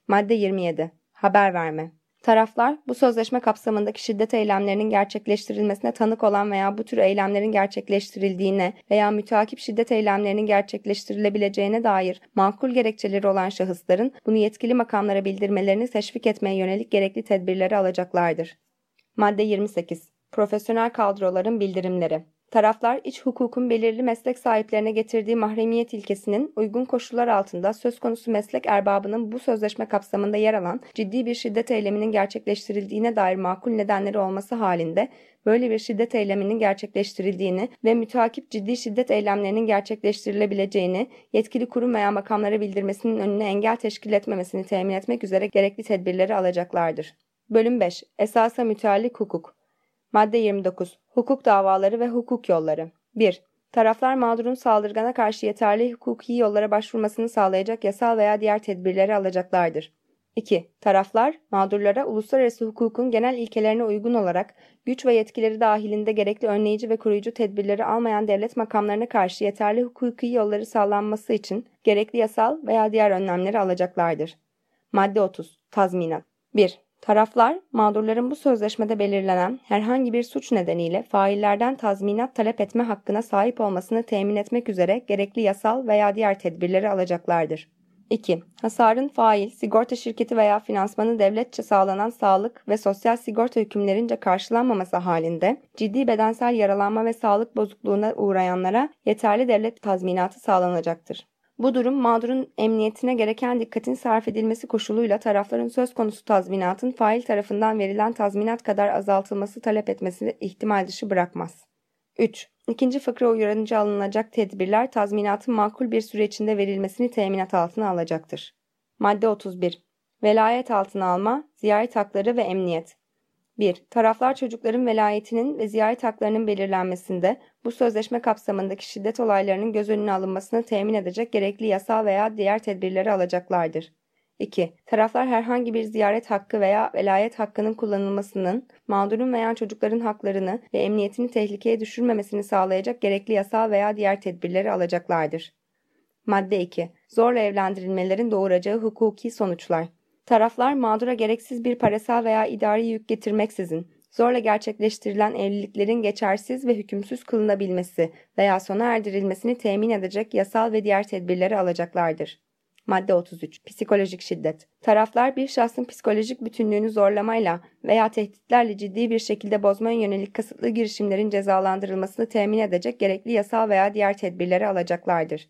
S1: Madde 27. Haber verme. Taraflar bu sözleşme kapsamındaki şiddet eylemlerinin gerçekleştirilmesine tanık olan veya bu tür eylemlerin gerçekleştirildiğine veya müteakip şiddet eylemlerinin gerçekleştirilebileceğine dair makul gerekçeleri olan şahısların bunu yetkili makamlara bildirmelerini teşvik etmeye yönelik gerekli tedbirleri alacaklardır. Madde 28. Profesyonel kadroların bildirimleri. Taraflar iç hukukun belirli meslek sahiplerine getirdiği mahremiyet ilkesinin uygun koşullar altında söz konusu meslek erbabının bu sözleşme kapsamında yer alan ciddi bir şiddet eyleminin gerçekleştirildiğine dair makul nedenleri olması halinde böyle bir şiddet eyleminin gerçekleştirildiğini ve müteakip ciddi şiddet eylemlerinin gerçekleştirilebileceğini yetkili kurum veya makamlara bildirmesinin önüne engel teşkil etmemesini temin etmek üzere gerekli tedbirleri alacaklardır. Bölüm 5. Esasa müteallik hukuk Madde 29. Hukuk davaları ve hukuk yolları. 1. Taraflar mağdurun saldırgana karşı yeterli hukuki yollara başvurmasını sağlayacak yasal veya diğer tedbirleri alacaklardır. 2. Taraflar, mağdurlara uluslararası hukukun genel ilkelerine uygun olarak güç ve yetkileri dahilinde gerekli önleyici ve koruyucu tedbirleri almayan devlet makamlarına karşı yeterli hukuki yolları sağlanması için gerekli yasal veya diğer önlemleri alacaklardır. Madde 30. Tazminat 1. Taraflar, mağdurların bu sözleşmede belirlenen herhangi bir suç nedeniyle faillerden tazminat talep etme hakkına sahip olmasını temin etmek üzere gerekli yasal veya diğer tedbirleri alacaklardır. 2. Hasarın fail, sigorta şirketi veya finansmanı devletçe sağlanan sağlık ve sosyal sigorta hükümlerince karşılanmaması halinde ciddi bedensel yaralanma ve sağlık bozukluğuna uğrayanlara yeterli devlet tazminatı sağlanacaktır. Bu durum mağdurun emniyetine gereken dikkatin sarf edilmesi koşuluyla tarafların söz konusu tazminatın fail tarafından verilen tazminat kadar azaltılması talep etmesini ihtimal dışı bırakmaz. 3. İkinci fıkra uyarınca alınacak tedbirler tazminatın makul bir süre içinde verilmesini teminat altına alacaktır. Madde 31. Velayet altına alma, ziyaret hakları ve emniyet. 1. Taraflar çocukların velayetinin ve ziyaret haklarının belirlenmesinde bu sözleşme kapsamındaki şiddet olaylarının göz önüne alınmasını temin edecek gerekli yasal veya diğer tedbirleri alacaklardır. 2. Taraflar herhangi bir ziyaret hakkı veya velayet hakkının kullanılmasının mağdurun veya çocukların haklarını ve emniyetini tehlikeye düşürmemesini sağlayacak gerekli yasal veya diğer tedbirleri alacaklardır. Madde 2. Zorla evlendirilmelerin doğuracağı hukuki sonuçlar. Taraflar mağdura gereksiz bir parasal veya idari yük getirmeksizin zorla gerçekleştirilen evliliklerin geçersiz ve hükümsüz kılınabilmesi veya sona erdirilmesini temin edecek yasal ve diğer tedbirleri alacaklardır. Madde 33. Psikolojik şiddet. Taraflar bir şahsın psikolojik bütünlüğünü zorlamayla veya tehditlerle ciddi bir şekilde bozmaya yönelik kasıtlı girişimlerin cezalandırılmasını temin edecek gerekli yasal veya diğer tedbirleri alacaklardır.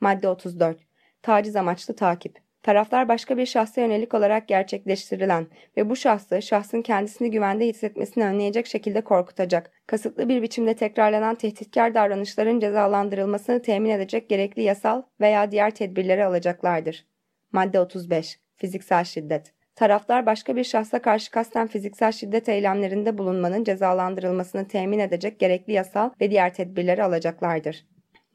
S1: Madde 34. Taciz amaçlı takip. Taraflar başka bir şahsa yönelik olarak gerçekleştirilen ve bu şahsı şahsın kendisini güvende hissetmesini önleyecek şekilde korkutacak, kasıtlı bir biçimde tekrarlanan tehditkar davranışların cezalandırılmasını temin edecek gerekli yasal veya diğer tedbirleri alacaklardır. Madde 35. Fiziksel şiddet. Taraflar başka bir şahsa karşı kasten fiziksel şiddet eylemlerinde bulunmanın cezalandırılmasını temin edecek gerekli yasal ve diğer tedbirleri alacaklardır.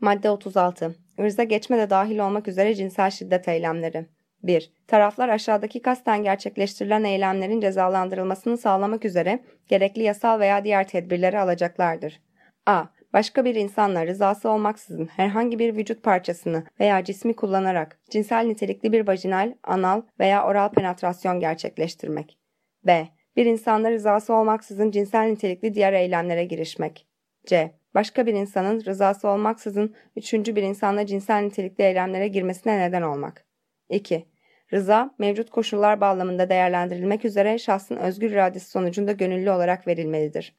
S1: Madde 36. Irza geçme de dahil olmak üzere cinsel şiddet eylemleri. 1. Taraflar aşağıdaki kasten gerçekleştirilen eylemlerin cezalandırılmasını sağlamak üzere gerekli yasal veya diğer tedbirleri alacaklardır. a. Başka bir insanla rızası olmaksızın herhangi bir vücut parçasını veya cismi kullanarak cinsel nitelikli bir vajinal, anal veya oral penetrasyon gerçekleştirmek. b. Bir insanla rızası olmaksızın cinsel nitelikli diğer eylemlere girişmek. c. Başka bir insanın rızası olmaksızın üçüncü bir insanla cinsel nitelikli eylemlere girmesine neden olmak. 2. Rıza, mevcut koşullar bağlamında değerlendirilmek üzere şahsın özgür iradesi sonucunda gönüllü olarak verilmelidir.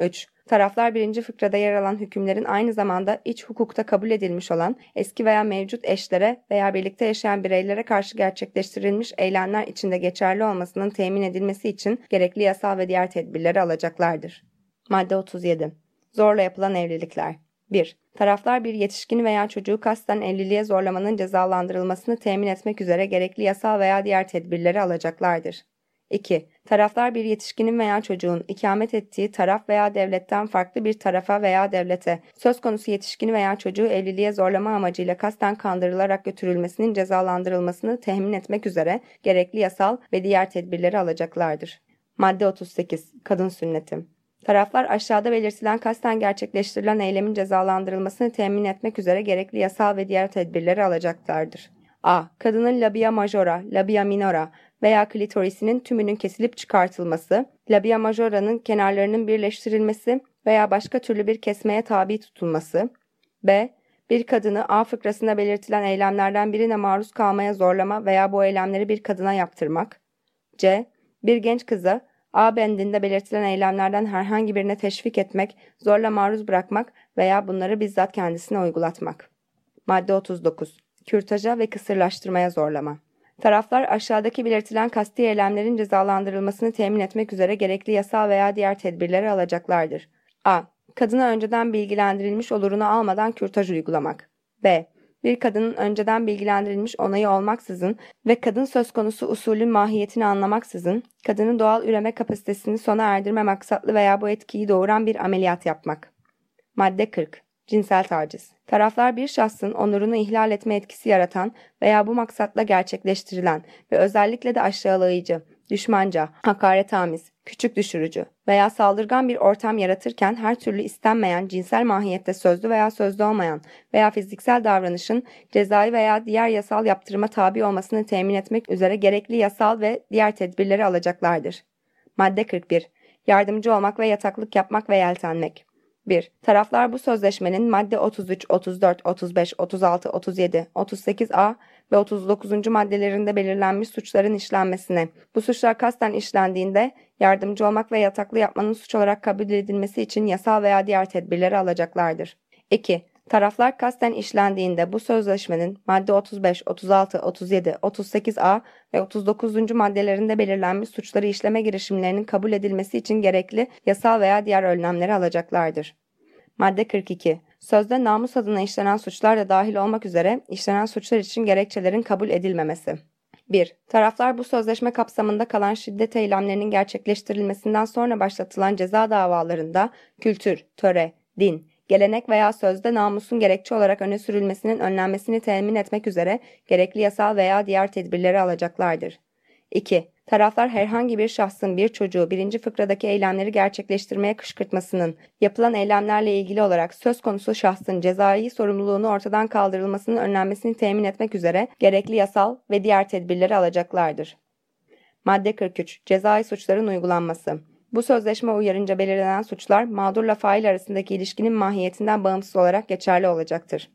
S1: 3. Taraflar birinci fıkrada yer alan hükümlerin aynı zamanda iç hukukta kabul edilmiş olan eski veya mevcut eşlere veya birlikte yaşayan bireylere karşı gerçekleştirilmiş eylemler içinde geçerli olmasının temin edilmesi için gerekli yasal ve diğer tedbirleri alacaklardır. Madde 37. Zorla yapılan evlilikler. 1. Taraflar bir yetişkin veya çocuğu kasten evliliğe zorlamanın cezalandırılmasını temin etmek üzere gerekli yasal veya diğer tedbirleri alacaklardır. 2. Taraflar bir yetişkinin veya çocuğun ikamet ettiği taraf veya devletten farklı bir tarafa veya devlete söz konusu yetişkin veya çocuğu evliliğe zorlama amacıyla kasten kandırılarak götürülmesinin cezalandırılmasını temin etmek üzere gerekli yasal ve diğer tedbirleri alacaklardır. Madde 38. Kadın sünneti Taraflar aşağıda belirtilen kasten gerçekleştirilen eylemin cezalandırılmasını temin etmek üzere gerekli yasal ve diğer tedbirleri alacaklardır. a. Kadının labia majora, labia minora veya klitorisinin tümünün kesilip çıkartılması, labia majora'nın kenarlarının birleştirilmesi veya başka türlü bir kesmeye tabi tutulması. b. Bir kadını A fıkrasında belirtilen eylemlerden birine maruz kalmaya zorlama veya bu eylemleri bir kadına yaptırmak. c. Bir genç kıza A bendinde belirtilen eylemlerden herhangi birine teşvik etmek, zorla maruz bırakmak veya bunları bizzat kendisine uygulatmak. Madde 39. Kürtaja ve kısırlaştırmaya zorlama. Taraflar aşağıdaki belirtilen kasti eylemlerin cezalandırılmasını temin etmek üzere gerekli yasal veya diğer tedbirleri alacaklardır. A. Kadına önceden bilgilendirilmiş olurunu almadan kürtaj uygulamak. B bir kadının önceden bilgilendirilmiş onayı olmaksızın ve kadın söz konusu usulün mahiyetini anlamaksızın, kadının doğal üreme kapasitesini sona erdirme maksatlı veya bu etkiyi doğuran bir ameliyat yapmak. Madde 40. Cinsel taciz. Taraflar bir şahsın onurunu ihlal etme etkisi yaratan veya bu maksatla gerçekleştirilen ve özellikle de aşağılayıcı, düşmanca, hakaretamiz, küçük düşürücü veya saldırgan bir ortam yaratırken her türlü istenmeyen cinsel mahiyette sözlü veya sözlü olmayan veya fiziksel davranışın cezai veya diğer yasal yaptırıma tabi olmasını temin etmek üzere gerekli yasal ve diğer tedbirleri alacaklardır. Madde 41. Yardımcı olmak ve yataklık yapmak ve yeltenmek. 1. Taraflar bu sözleşmenin madde 33, 34, 35, 36, 37, 38a ve 39. maddelerinde belirlenmiş suçların işlenmesine, bu suçlar kasten işlendiğinde yardımcı olmak ve yataklı yapmanın suç olarak kabul edilmesi için yasal veya diğer tedbirleri alacaklardır. 2. Taraflar kasten işlendiğinde bu sözleşmenin madde 35, 36, 37, 38a ve 39. maddelerinde belirlenmiş suçları işleme girişimlerinin kabul edilmesi için gerekli yasal veya diğer önlemleri alacaklardır. Madde 42. Sözde namus adına işlenen suçlar da dahil olmak üzere işlenen suçlar için gerekçelerin kabul edilmemesi. 1. Taraflar bu sözleşme kapsamında kalan şiddet eylemlerinin gerçekleştirilmesinden sonra başlatılan ceza davalarında kültür, töre, din, gelenek veya sözde namusun gerekçe olarak öne sürülmesinin önlenmesini temin etmek üzere gerekli yasal veya diğer tedbirleri alacaklardır. 2. Taraflar herhangi bir şahsın bir çocuğu birinci fıkradaki eylemleri gerçekleştirmeye kışkırtmasının yapılan eylemlerle ilgili olarak söz konusu şahsın cezai sorumluluğunu ortadan kaldırılmasının önlenmesini temin etmek üzere gerekli yasal ve diğer tedbirleri alacaklardır. Madde 43. Cezai suçların uygulanması. Bu sözleşme uyarınca belirlenen suçlar mağdurla fail arasındaki ilişkinin mahiyetinden bağımsız olarak geçerli olacaktır.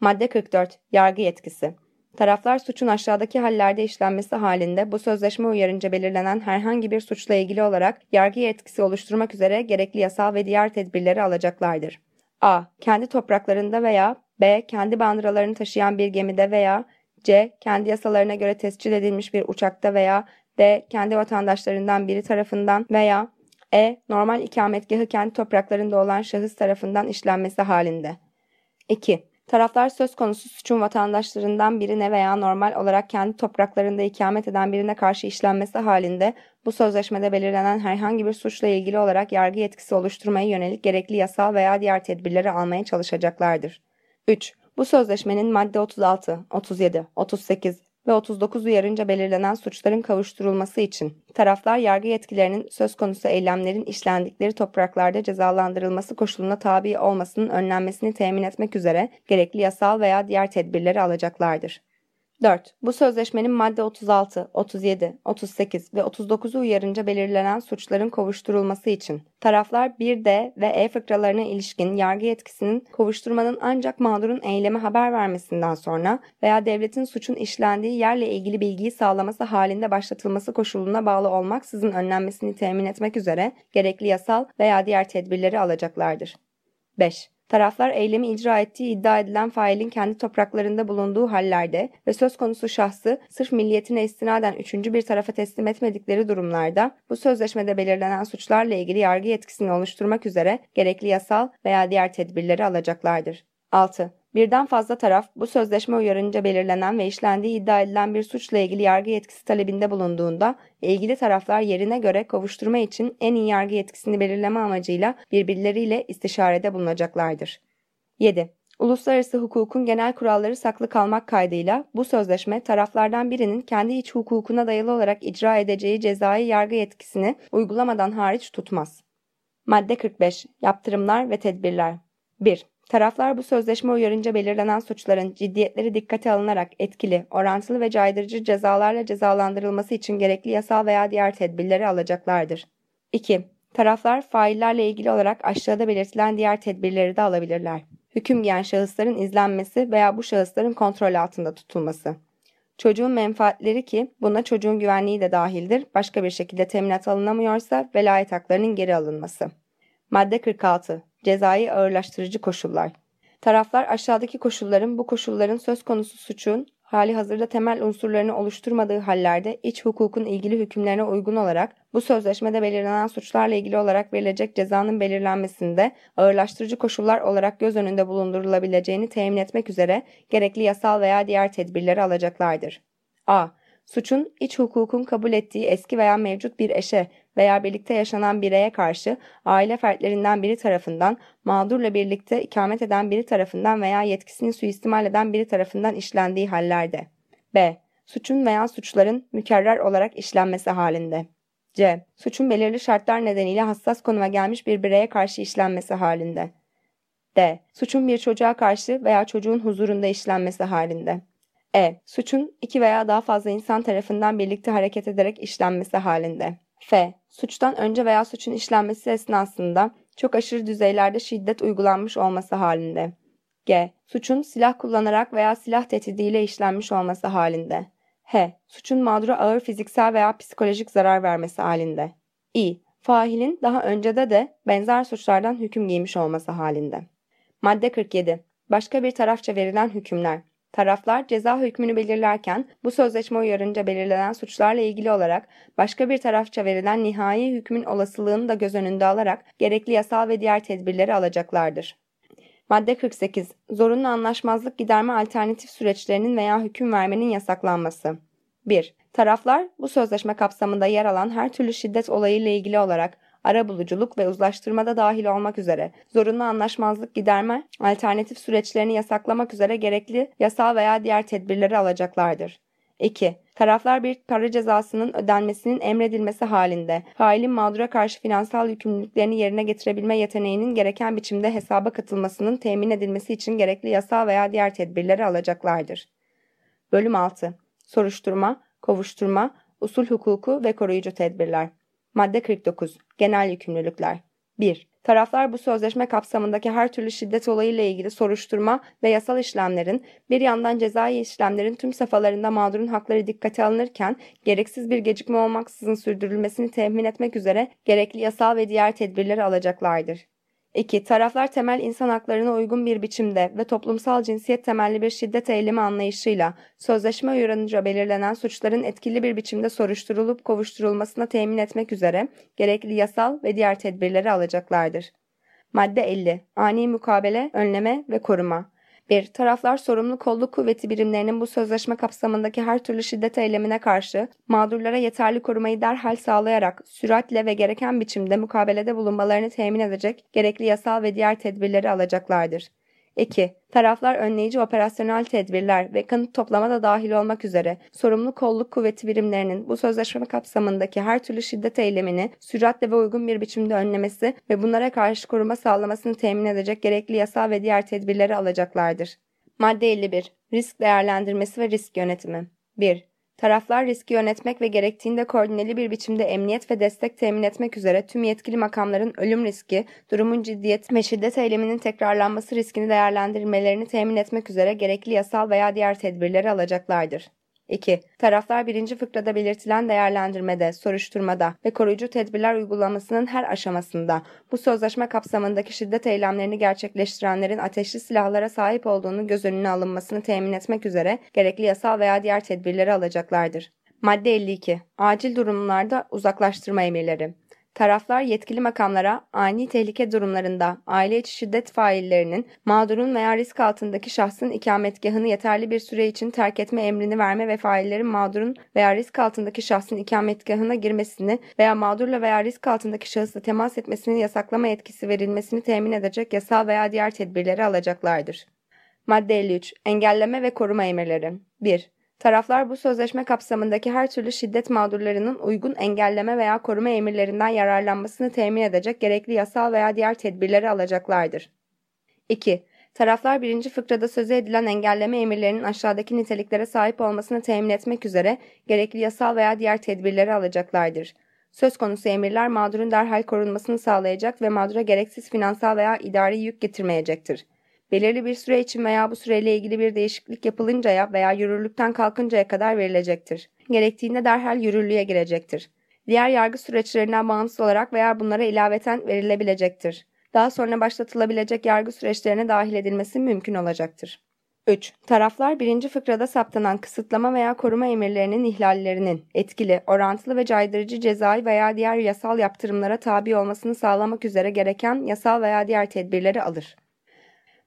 S1: Madde 44. Yargı yetkisi. Taraflar suçun aşağıdaki hallerde işlenmesi halinde bu sözleşme uyarınca belirlenen herhangi bir suçla ilgili olarak yargı yetkisi oluşturmak üzere gerekli yasal ve diğer tedbirleri alacaklardır. A. Kendi topraklarında veya B. Kendi bandıralarını taşıyan bir gemide veya C. Kendi yasalarına göre tescil edilmiş bir uçakta veya D. Kendi vatandaşlarından biri tarafından veya E. Normal ikametgahı kendi topraklarında olan şahıs tarafından işlenmesi halinde. 2. Taraflar söz konusu suçun vatandaşlarından birine veya normal olarak kendi topraklarında ikamet eden birine karşı işlenmesi halinde bu sözleşmede belirlenen herhangi bir suçla ilgili olarak yargı yetkisi oluşturmaya yönelik gerekli yasal veya diğer tedbirleri almaya çalışacaklardır. 3. Bu sözleşmenin madde 36, 37, 38, ve 39 uyarınca belirlenen suçların kavuşturulması için taraflar yargı yetkilerinin söz konusu eylemlerin işlendikleri topraklarda cezalandırılması koşuluna tabi olmasının önlenmesini temin etmek üzere gerekli yasal veya diğer tedbirleri alacaklardır. 4. Bu sözleşmenin madde 36, 37, 38 ve 39'u uyarınca belirlenen suçların kovuşturulması için taraflar 1D ve E fıkralarına ilişkin yargı yetkisinin kovuşturmanın ancak mağdurun eyleme haber vermesinden sonra veya devletin suçun işlendiği yerle ilgili bilgiyi sağlaması halinde başlatılması koşuluna bağlı olmaksızın önlenmesini temin etmek üzere gerekli yasal veya diğer tedbirleri alacaklardır. 5. Taraflar eylemi icra ettiği iddia edilen failin kendi topraklarında bulunduğu hallerde ve söz konusu şahsı sırf milliyetine istinaden üçüncü bir tarafa teslim etmedikleri durumlarda bu sözleşmede belirlenen suçlarla ilgili yargı yetkisini oluşturmak üzere gerekli yasal veya diğer tedbirleri alacaklardır. 6. Birden fazla taraf bu sözleşme uyarınca belirlenen ve işlendiği iddia edilen bir suçla ilgili yargı yetkisi talebinde bulunduğunda ilgili taraflar yerine göre kovuşturma için en iyi yargı yetkisini belirleme amacıyla birbirleriyle istişarede bulunacaklardır. 7. Uluslararası hukukun genel kuralları saklı kalmak kaydıyla bu sözleşme taraflardan birinin kendi iç hukukuna dayalı olarak icra edeceği cezai yargı yetkisini uygulamadan hariç tutmaz. Madde 45. Yaptırımlar ve tedbirler 1. Taraflar bu sözleşme uyarınca belirlenen suçların ciddiyetleri dikkate alınarak etkili, orantılı ve caydırıcı cezalarla cezalandırılması için gerekli yasal veya diğer tedbirleri alacaklardır. 2. Taraflar faillerle ilgili olarak aşağıda belirtilen diğer tedbirleri de alabilirler. Hüküm giyen şahısların izlenmesi veya bu şahısların kontrol altında tutulması. Çocuğun menfaatleri ki buna çocuğun güvenliği de dahildir, başka bir şekilde teminat alınamıyorsa velayet haklarının geri alınması. Madde 46. Cezai ağırlaştırıcı koşullar. Taraflar aşağıdaki koşulların bu koşulların söz konusu suçun hali hazırda temel unsurlarını oluşturmadığı hallerde iç hukukun ilgili hükümlerine uygun olarak bu sözleşmede belirlenen suçlarla ilgili olarak verilecek cezanın belirlenmesinde ağırlaştırıcı koşullar olarak göz önünde bulundurulabileceğini temin etmek üzere gerekli yasal veya diğer tedbirleri alacaklardır. A. Suçun iç hukukun kabul ettiği eski veya mevcut bir eşe veya birlikte yaşanan bireye karşı aile fertlerinden biri tarafından, mağdurla birlikte ikamet eden biri tarafından veya yetkisini suistimal eden biri tarafından işlendiği hallerde. B. Suçun veya suçların mükerrer olarak işlenmesi halinde. C. Suçun belirli şartlar nedeniyle hassas konuma gelmiş bir bireye karşı işlenmesi halinde. D. Suçun bir çocuğa karşı veya çocuğun huzurunda işlenmesi halinde. E. Suçun iki veya daha fazla insan tarafından birlikte hareket ederek işlenmesi halinde. F. Suçtan önce veya suçun işlenmesi esnasında çok aşırı düzeylerde şiddet uygulanmış olması halinde. G. Suçun silah kullanarak veya silah tehdidiyle işlenmiş olması halinde. H. Suçun mağdura ağır fiziksel veya psikolojik zarar vermesi halinde. I. Failin daha öncede de benzer suçlardan hüküm giymiş olması halinde. Madde 47. Başka bir tarafça verilen hükümler. Taraflar ceza hükmünü belirlerken bu sözleşme uyarınca belirlenen suçlarla ilgili olarak başka bir tarafça verilen nihai hükmün olasılığını da göz önünde alarak gerekli yasal ve diğer tedbirleri alacaklardır. Madde 48. Zorunlu anlaşmazlık giderme alternatif süreçlerinin veya hüküm vermenin yasaklanması. 1. Taraflar bu sözleşme kapsamında yer alan her türlü şiddet olayıyla ilgili olarak arabuluculuk ve uzlaştırmada dahil olmak üzere zorunlu anlaşmazlık giderme, alternatif süreçlerini yasaklamak üzere gerekli yasal veya diğer tedbirleri alacaklardır. 2. Taraflar bir para cezasının ödenmesinin emredilmesi halinde failin mağdura karşı finansal yükümlülüklerini yerine getirebilme yeteneğinin gereken biçimde hesaba katılmasının temin edilmesi için gerekli yasal veya diğer tedbirleri alacaklardır. Bölüm 6. Soruşturma, kovuşturma, usul hukuku ve koruyucu tedbirler. Madde 49. Genel yükümlülükler. 1. Taraflar bu sözleşme kapsamındaki her türlü şiddet olayıyla ilgili soruşturma ve yasal işlemlerin, bir yandan cezai işlemlerin tüm safhalarında mağdurun hakları dikkate alınırken gereksiz bir gecikme olmaksızın sürdürülmesini temin etmek üzere gerekli yasal ve diğer tedbirleri alacaklardır. 2. Taraflar temel insan haklarına uygun bir biçimde ve toplumsal cinsiyet temelli bir şiddet eylemi anlayışıyla sözleşme uyarınca belirlenen suçların etkili bir biçimde soruşturulup kovuşturulmasına temin etmek üzere gerekli yasal ve diğer tedbirleri alacaklardır. Madde 50. Ani mukabele, önleme ve koruma. 1. Taraflar sorumlu kolluk kuvveti birimlerinin bu sözleşme kapsamındaki her türlü şiddet eylemine karşı mağdurlara yeterli korumayı derhal sağlayarak süratle ve gereken biçimde mukabelede bulunmalarını temin edecek gerekli yasal ve diğer tedbirleri alacaklardır. 2. Taraflar önleyici operasyonel tedbirler ve kanıt toplama da dahil olmak üzere sorumlu kolluk kuvveti birimlerinin bu sözleşme kapsamındaki her türlü şiddet eylemini süratle ve uygun bir biçimde önlemesi ve bunlara karşı koruma sağlamasını temin edecek gerekli yasal ve diğer tedbirleri alacaklardır. Madde 51. Risk değerlendirmesi ve risk yönetimi. 1. Taraflar riski yönetmek ve gerektiğinde koordineli bir biçimde emniyet ve destek temin etmek üzere tüm yetkili makamların ölüm riski, durumun ciddiyet ve şiddet eyleminin tekrarlanması riskini değerlendirmelerini temin etmek üzere gerekli yasal veya diğer tedbirleri alacaklardır. 2. Taraflar birinci fıkrada belirtilen değerlendirmede, soruşturmada ve koruyucu tedbirler uygulamasının her aşamasında bu sözleşme kapsamındaki şiddet eylemlerini gerçekleştirenlerin ateşli silahlara sahip olduğunu göz önüne alınmasını temin etmek üzere gerekli yasal veya diğer tedbirleri alacaklardır. Madde 52. Acil durumlarda uzaklaştırma emirleri. Taraflar yetkili makamlara ani tehlike durumlarında aile içi şiddet faillerinin mağdurun veya risk altındaki şahsın ikametgahını yeterli bir süre için terk etme emrini verme ve faillerin mağdurun veya risk altındaki şahsın ikametgahına girmesini veya mağdurla veya risk altındaki şahısla temas etmesini yasaklama etkisi verilmesini temin edecek yasal veya diğer tedbirleri alacaklardır. Madde 53. Engelleme ve koruma emirleri. 1. Taraflar bu sözleşme kapsamındaki her türlü şiddet mağdurlarının uygun engelleme veya koruma emirlerinden yararlanmasını temin edecek gerekli yasal veya diğer tedbirleri alacaklardır. 2. Taraflar birinci fıkrada sözü edilen engelleme emirlerinin aşağıdaki niteliklere sahip olmasını temin etmek üzere gerekli yasal veya diğer tedbirleri alacaklardır. Söz konusu emirler mağdurun derhal korunmasını sağlayacak ve mağdura gereksiz finansal veya idari yük getirmeyecektir belirli bir süre için veya bu süreyle ilgili bir değişiklik yapılıncaya veya yürürlükten kalkıncaya kadar verilecektir. Gerektiğinde derhal yürürlüğe girecektir. Diğer yargı süreçlerinden bağımsız olarak veya bunlara ilaveten verilebilecektir. Daha sonra başlatılabilecek yargı süreçlerine dahil edilmesi mümkün olacaktır. 3. Taraflar birinci fıkrada saptanan kısıtlama veya koruma emirlerinin ihlallerinin etkili, orantılı ve caydırıcı cezai veya diğer yasal yaptırımlara tabi olmasını sağlamak üzere gereken yasal veya diğer tedbirleri alır.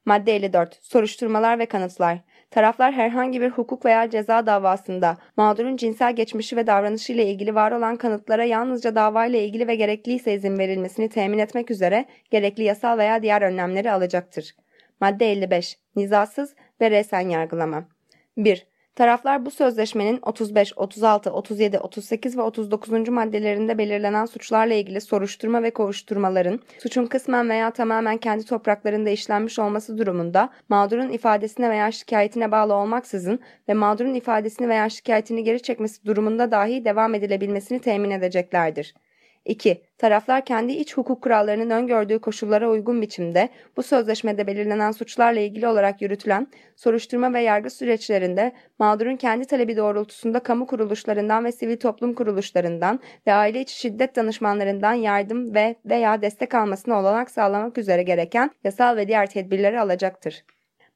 S1: Madde 54. Soruşturmalar ve kanıtlar. Taraflar herhangi bir hukuk veya ceza davasında mağdurun cinsel geçmişi ve davranışı ile ilgili var olan kanıtlara yalnızca davayla ilgili ve gerekliyse izin verilmesini temin etmek üzere gerekli yasal veya diğer önlemleri alacaktır. Madde 55. Nizasız ve resen yargılama. 1. Taraflar bu sözleşmenin 35, 36, 37, 38 ve 39. maddelerinde belirlenen suçlarla ilgili soruşturma ve kovuşturmaların suçun kısmen veya tamamen kendi topraklarında işlenmiş olması durumunda mağdurun ifadesine veya şikayetine bağlı olmaksızın ve mağdurun ifadesini veya şikayetini geri çekmesi durumunda dahi devam edilebilmesini temin edeceklerdir. 2. Taraflar kendi iç hukuk kurallarının öngördüğü koşullara uygun biçimde bu sözleşmede belirlenen suçlarla ilgili olarak yürütülen soruşturma ve yargı süreçlerinde mağdurun kendi talebi doğrultusunda kamu kuruluşlarından ve sivil toplum kuruluşlarından ve aile içi şiddet danışmanlarından yardım ve veya destek almasına olanak sağlamak üzere gereken yasal ve diğer tedbirleri alacaktır.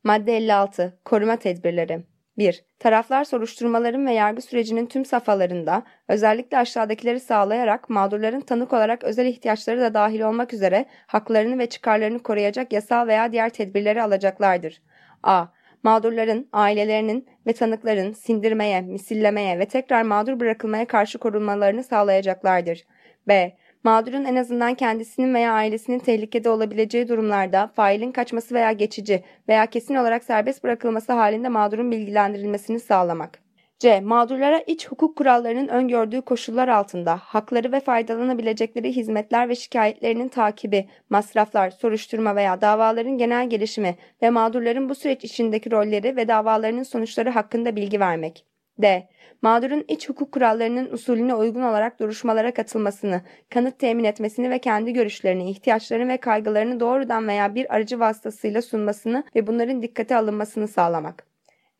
S1: Madde 56. Koruma tedbirleri 1. Taraflar soruşturmaların ve yargı sürecinin tüm safhalarında özellikle aşağıdakileri sağlayarak mağdurların tanık olarak özel ihtiyaçları da dahil olmak üzere haklarını ve çıkarlarını koruyacak yasal veya diğer tedbirleri alacaklardır. A. mağdurların, ailelerinin ve tanıkların sindirmeye, misillemeye ve tekrar mağdur bırakılmaya karşı korunmalarını sağlayacaklardır. B. Mağdurun en azından kendisinin veya ailesinin tehlikede olabileceği durumlarda failin kaçması veya geçici veya kesin olarak serbest bırakılması halinde mağdurun bilgilendirilmesini sağlamak. C. Mağdurlara iç hukuk kurallarının öngördüğü koşullar altında hakları ve faydalanabilecekleri hizmetler ve şikayetlerinin takibi, masraflar, soruşturma veya davaların genel gelişimi ve mağdurların bu süreç içindeki rolleri ve davalarının sonuçları hakkında bilgi vermek. D. Mağdurun iç hukuk kurallarının usulüne uygun olarak duruşmalara katılmasını, kanıt temin etmesini ve kendi görüşlerini, ihtiyaçlarını ve kaygılarını doğrudan veya bir aracı vasıtasıyla sunmasını ve bunların dikkate alınmasını sağlamak.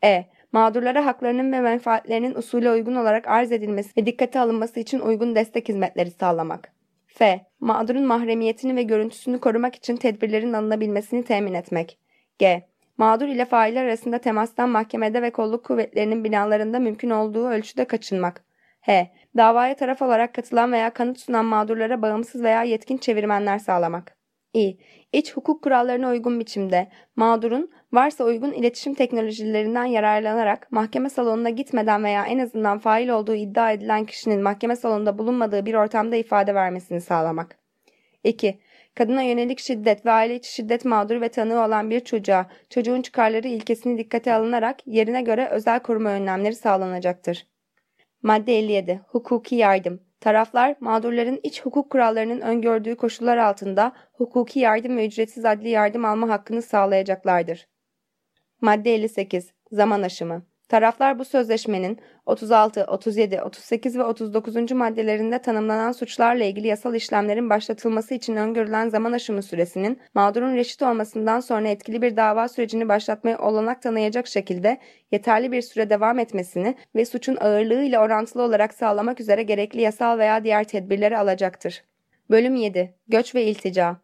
S1: E mağdurlara haklarının ve menfaatlerinin usule uygun olarak arz edilmesi ve dikkate alınması için uygun destek hizmetleri sağlamak. F. Mağdurun mahremiyetini ve görüntüsünü korumak için tedbirlerin alınabilmesini temin etmek. G. Mağdur ile failler arasında temastan mahkemede ve kolluk kuvvetlerinin binalarında mümkün olduğu ölçüde kaçınmak. H. Davaya taraf olarak katılan veya kanıt sunan mağdurlara bağımsız veya yetkin çevirmenler sağlamak. İ. İç hukuk kurallarına uygun biçimde mağdurun varsa uygun iletişim teknolojilerinden yararlanarak mahkeme salonuna gitmeden veya en azından fail olduğu iddia edilen kişinin mahkeme salonunda bulunmadığı bir ortamda ifade vermesini sağlamak. 2. Kadına yönelik şiddet ve aile içi şiddet mağduru ve tanığı olan bir çocuğa çocuğun çıkarları ilkesini dikkate alınarak yerine göre özel koruma önlemleri sağlanacaktır. Madde 57. Hukuki yardım Taraflar, mağdurların iç hukuk kurallarının öngördüğü koşullar altında hukuki yardım ve ücretsiz adli yardım alma hakkını sağlayacaklardır. Madde 58. Zaman aşımı Taraflar bu sözleşmenin 36, 37, 38 ve 39. maddelerinde tanımlanan suçlarla ilgili yasal işlemlerin başlatılması için öngörülen zaman aşımı süresinin mağdurun reşit olmasından sonra etkili bir dava sürecini başlatmaya olanak tanıyacak şekilde yeterli bir süre devam etmesini ve suçun ağırlığı ile orantılı olarak sağlamak üzere gerekli yasal veya diğer tedbirleri alacaktır. Bölüm 7. Göç ve iltica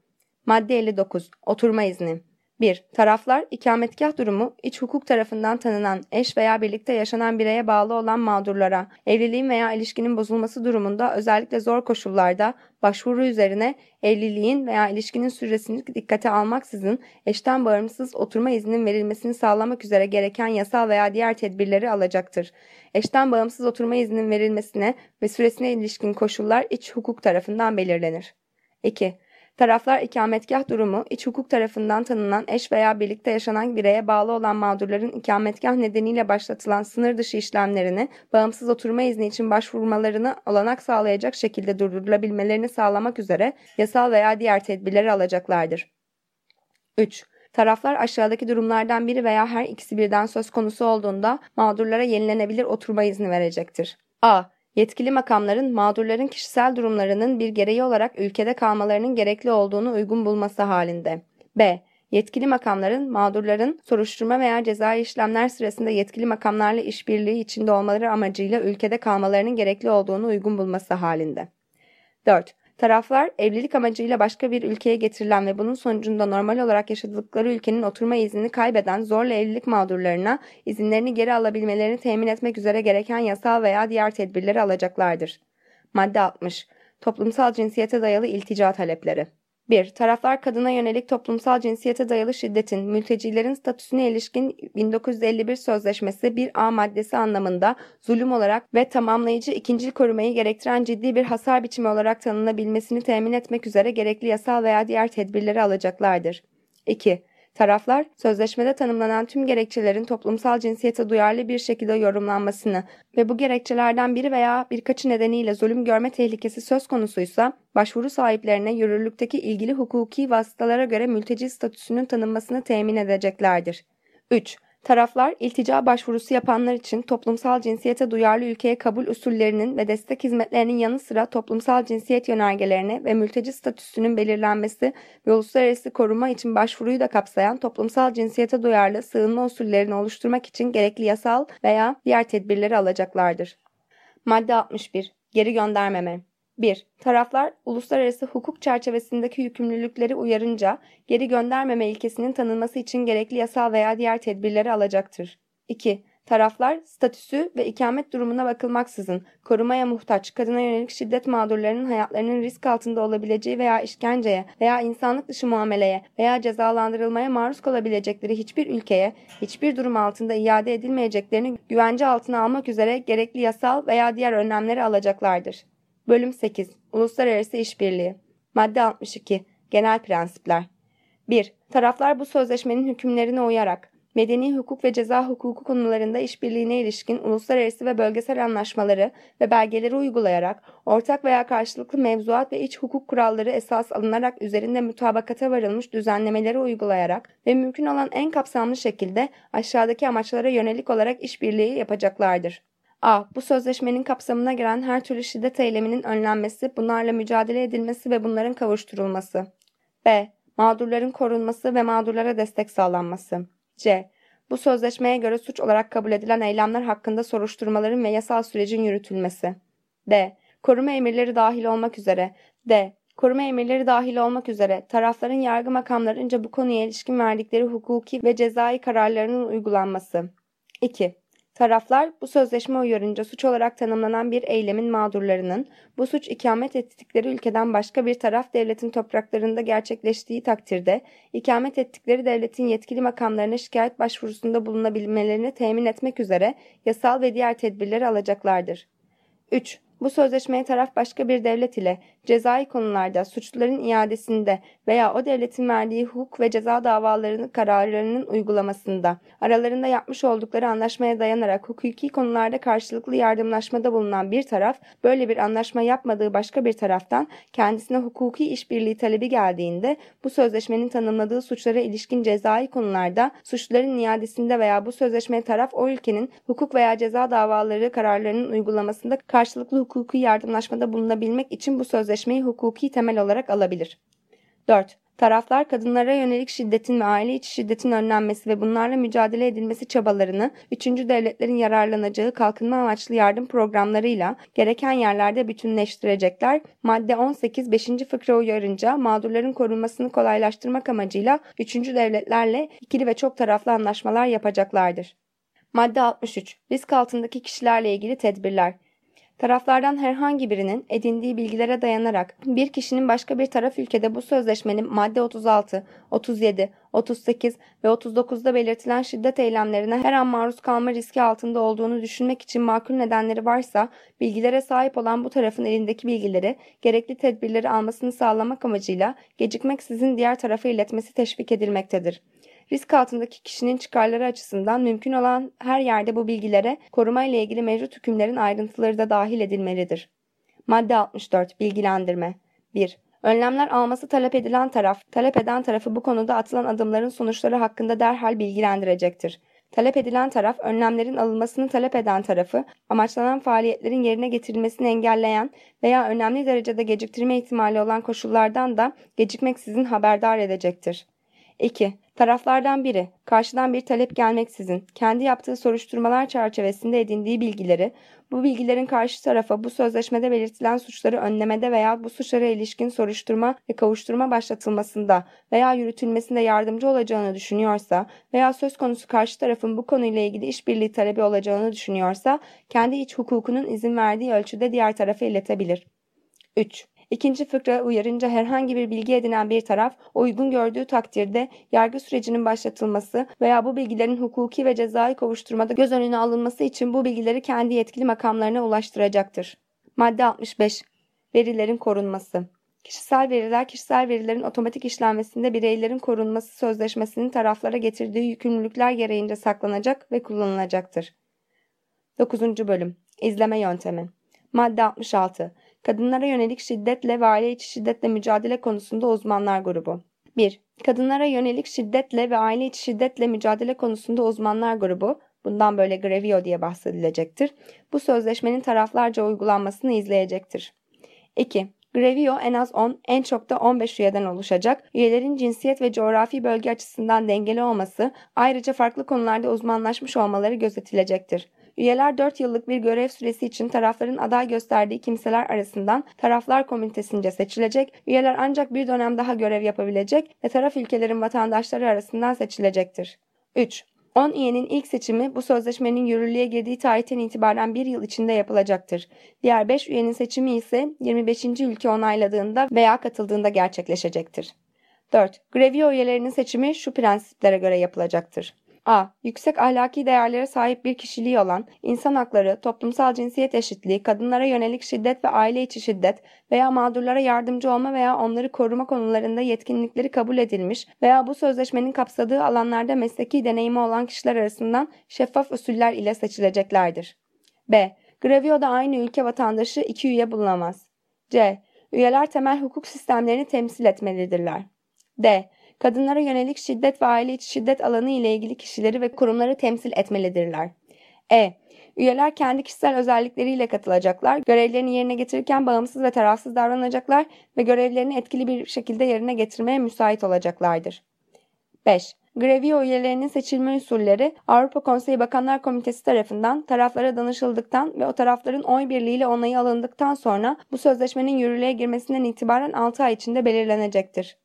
S1: Madde 59. Oturma izni 1. Taraflar ikametgah durumu iç hukuk tarafından tanınan eş veya birlikte yaşanan bireye bağlı olan mağdurlara evliliğin veya ilişkinin bozulması durumunda özellikle zor koşullarda başvuru üzerine evliliğin veya ilişkinin süresini dikkate almaksızın eşten bağımsız oturma izninin verilmesini sağlamak üzere gereken yasal veya diğer tedbirleri alacaktır. Eşten bağımsız oturma izninin verilmesine ve süresine ilişkin koşullar iç hukuk tarafından belirlenir. 2. Taraflar ikametgah durumu, iç hukuk tarafından tanınan eş veya birlikte yaşanan bireye bağlı olan mağdurların ikametgah nedeniyle başlatılan sınır dışı işlemlerini, bağımsız oturma izni için başvurmalarını olanak sağlayacak şekilde durdurulabilmelerini sağlamak üzere yasal veya diğer tedbirleri alacaklardır. 3. Taraflar aşağıdaki durumlardan biri veya her ikisi birden söz konusu olduğunda mağdurlara yenilenebilir oturma izni verecektir. A. Yetkili makamların mağdurların kişisel durumlarının bir gereği olarak ülkede kalmalarının gerekli olduğunu uygun bulması halinde. B. Yetkili makamların mağdurların soruşturma veya cezai işlemler sırasında yetkili makamlarla işbirliği içinde olmaları amacıyla ülkede kalmalarının gerekli olduğunu uygun bulması halinde. 4. Taraflar evlilik amacıyla başka bir ülkeye getirilen ve bunun sonucunda normal olarak yaşadıkları ülkenin oturma iznini kaybeden zorla evlilik mağdurlarına izinlerini geri alabilmelerini temin etmek üzere gereken yasal veya diğer tedbirleri alacaklardır. Madde 60. Toplumsal cinsiyete dayalı iltica talepleri 1. Taraflar kadına yönelik toplumsal cinsiyete dayalı şiddetin, mültecilerin statüsüne ilişkin 1951 Sözleşmesi 1A maddesi anlamında zulüm olarak ve tamamlayıcı ikincil korumayı gerektiren ciddi bir hasar biçimi olarak tanınabilmesini temin etmek üzere gerekli yasal veya diğer tedbirleri alacaklardır. 2. Taraflar, sözleşmede tanımlanan tüm gerekçelerin toplumsal cinsiyete duyarlı bir şekilde yorumlanmasını ve bu gerekçelerden biri veya birkaçı nedeniyle zulüm görme tehlikesi söz konusuysa, başvuru sahiplerine yürürlükteki ilgili hukuki vasıtalara göre mülteci statüsünün tanınmasını temin edeceklerdir. 3. Taraflar, iltica başvurusu yapanlar için toplumsal cinsiyete duyarlı ülkeye kabul usullerinin ve destek hizmetlerinin yanı sıra toplumsal cinsiyet yönergelerine ve mülteci statüsünün belirlenmesi ve uluslararası koruma için başvuruyu da kapsayan toplumsal cinsiyete duyarlı sığınma usullerini oluşturmak için gerekli yasal veya diğer tedbirleri alacaklardır. Madde 61. Geri göndermeme 1. Taraflar uluslararası hukuk çerçevesindeki yükümlülükleri uyarınca geri göndermeme ilkesinin tanınması için gerekli yasal veya diğer tedbirleri alacaktır. 2. Taraflar statüsü ve ikamet durumuna bakılmaksızın korumaya muhtaç kadına yönelik şiddet mağdurlarının hayatlarının risk altında olabileceği veya işkenceye veya insanlık dışı muameleye veya cezalandırılmaya maruz kalabilecekleri hiçbir ülkeye hiçbir durum altında iade edilmeyeceklerini güvence altına almak üzere gerekli yasal veya diğer önlemleri alacaklardır. Bölüm 8 Uluslararası İşbirliği Madde 62 Genel Prensipler 1. Taraflar bu sözleşmenin hükümlerine uyarak medeni hukuk ve ceza hukuku konularında işbirliğine ilişkin uluslararası ve bölgesel anlaşmaları ve belgeleri uygulayarak ortak veya karşılıklı mevzuat ve iç hukuk kuralları esas alınarak üzerinde mutabakata varılmış düzenlemeleri uygulayarak ve mümkün olan en kapsamlı şekilde aşağıdaki amaçlara yönelik olarak işbirliği yapacaklardır. A. Bu sözleşmenin kapsamına giren her türlü şiddet eyleminin önlenmesi, bunlarla mücadele edilmesi ve bunların kavuşturulması. B. Mağdurların korunması ve mağdurlara destek sağlanması. C. Bu sözleşmeye göre suç olarak kabul edilen eylemler hakkında soruşturmaların ve yasal sürecin yürütülmesi. D. Koruma emirleri dahil olmak üzere. D. Koruma emirleri dahil olmak üzere tarafların yargı makamlarınca bu konuya ilişkin verdikleri hukuki ve cezai kararlarının uygulanması. 2. Taraflar bu sözleşme uyarınca suç olarak tanımlanan bir eylemin mağdurlarının bu suç ikamet ettikleri ülkeden başka bir taraf devletin topraklarında gerçekleştiği takdirde ikamet ettikleri devletin yetkili makamlarına şikayet başvurusunda bulunabilmelerini temin etmek üzere yasal ve diğer tedbirleri alacaklardır. 3. Bu sözleşmeye taraf başka bir devlet ile cezai konularda suçluların iadesinde veya o devletin verdiği hukuk ve ceza davalarının kararlarının uygulamasında aralarında yapmış oldukları anlaşmaya dayanarak hukuki konularda karşılıklı yardımlaşmada bulunan bir taraf böyle bir anlaşma yapmadığı başka bir taraftan kendisine hukuki işbirliği talebi geldiğinde bu sözleşmenin tanımladığı suçlara ilişkin cezai konularda suçluların iadesinde veya bu sözleşmeye taraf o ülkenin hukuk veya ceza davaları kararlarının uygulamasında karşılıklı hukuki yardımlaşmada bulunabilmek için bu sözleşmeyi hukuki temel olarak alabilir. 4. Taraflar kadınlara yönelik şiddetin ve aile içi şiddetin önlenmesi ve bunlarla mücadele edilmesi çabalarını üçüncü devletlerin yararlanacağı kalkınma amaçlı yardım programlarıyla gereken yerlerde bütünleştirecekler. Madde 18 5. fıkra uyarınca mağdurların korunmasını kolaylaştırmak amacıyla üçüncü devletlerle ikili ve çok taraflı anlaşmalar yapacaklardır. Madde 63 Risk altındaki kişilerle ilgili tedbirler Taraflardan herhangi birinin edindiği bilgilere dayanarak bir kişinin başka bir taraf ülkede bu sözleşmenin madde 36, 37, 38 ve 39'da belirtilen şiddet eylemlerine her an maruz kalma riski altında olduğunu düşünmek için makul nedenleri varsa bilgilere sahip olan bu tarafın elindeki bilgileri gerekli tedbirleri almasını sağlamak amacıyla gecikmeksizin diğer tarafa iletmesi teşvik edilmektedir. Risk altındaki kişinin çıkarları açısından mümkün olan her yerde bu bilgilere koruma ile ilgili mevcut hükümlerin ayrıntıları da dahil edilmelidir. Madde 64 Bilgilendirme 1. Önlemler alması talep edilen taraf, talep eden tarafı bu konuda atılan adımların sonuçları hakkında derhal bilgilendirecektir. Talep edilen taraf, önlemlerin alınmasını talep eden tarafı, amaçlanan faaliyetlerin yerine getirilmesini engelleyen veya önemli derecede geciktirme ihtimali olan koşullardan da gecikmeksizin haberdar edecektir. 2. Taraflardan biri, karşıdan bir talep gelmeksizin, kendi yaptığı soruşturmalar çerçevesinde edindiği bilgileri, bu bilgilerin karşı tarafa bu sözleşmede belirtilen suçları önlemede veya bu suçlara ilişkin soruşturma ve kavuşturma başlatılmasında veya yürütülmesinde yardımcı olacağını düşünüyorsa veya söz konusu karşı tarafın bu konuyla ilgili işbirliği talebi olacağını düşünüyorsa, kendi iç hukukunun izin verdiği ölçüde diğer tarafa iletebilir. 3. İkinci fıkra uyarınca herhangi bir bilgi edinen bir taraf uygun gördüğü takdirde yargı sürecinin başlatılması veya bu bilgilerin hukuki ve cezai kovuşturmada göz önüne alınması için bu bilgileri kendi yetkili makamlarına ulaştıracaktır. Madde 65 Verilerin korunması Kişisel veriler, kişisel verilerin otomatik işlenmesinde bireylerin korunması sözleşmesinin taraflara getirdiği yükümlülükler gereğince saklanacak ve kullanılacaktır. 9. Bölüm İzleme Yöntemi Madde 66 Kadınlara yönelik şiddetle ve aile içi şiddetle mücadele konusunda uzmanlar grubu. 1. Kadınlara yönelik şiddetle ve aile içi şiddetle mücadele konusunda uzmanlar grubu, bundan böyle Grevio diye bahsedilecektir. Bu sözleşmenin taraflarca uygulanmasını izleyecektir. 2. Grevio en az 10, en çok da 15 üyeden oluşacak. Üyelerin cinsiyet ve coğrafi bölge açısından dengeli olması, ayrıca farklı konularda uzmanlaşmış olmaları gözetilecektir. Üyeler 4 yıllık bir görev süresi için tarafların aday gösterdiği kimseler arasından taraflar komitesince seçilecek, üyeler ancak bir dönem daha görev yapabilecek ve taraf ülkelerin vatandaşları arasından seçilecektir. 3. 10 üyenin ilk seçimi bu sözleşmenin yürürlüğe girdiği tarihten itibaren bir yıl içinde yapılacaktır. Diğer 5 üyenin seçimi ise 25. ülke onayladığında veya katıldığında gerçekleşecektir. 4. Grevio üyelerinin seçimi şu prensiplere göre yapılacaktır. A. Yüksek ahlaki değerlere sahip bir kişiliği olan, insan hakları, toplumsal cinsiyet eşitliği, kadınlara yönelik şiddet ve aile içi şiddet veya mağdurlara yardımcı olma veya onları koruma konularında yetkinlikleri kabul edilmiş veya bu sözleşmenin kapsadığı alanlarda mesleki deneyimi olan kişiler arasından şeffaf usuller ile seçileceklerdir. B. Grevio'da aynı ülke vatandaşı iki üye bulunamaz. C. Üyeler temel hukuk sistemlerini temsil etmelidirler. D kadınlara yönelik şiddet ve aile içi şiddet alanı ile ilgili kişileri ve kurumları temsil etmelidirler. E. Üyeler kendi kişisel özellikleriyle katılacaklar, görevlerini yerine getirirken bağımsız ve tarafsız davranacaklar ve görevlerini etkili bir şekilde yerine getirmeye müsait olacaklardır. 5. Grevio üyelerinin seçilme usulleri Avrupa Konseyi Bakanlar Komitesi tarafından taraflara danışıldıktan ve o tarafların oy birliğiyle onayı alındıktan sonra bu sözleşmenin yürürlüğe girmesinden itibaren 6 ay içinde belirlenecektir.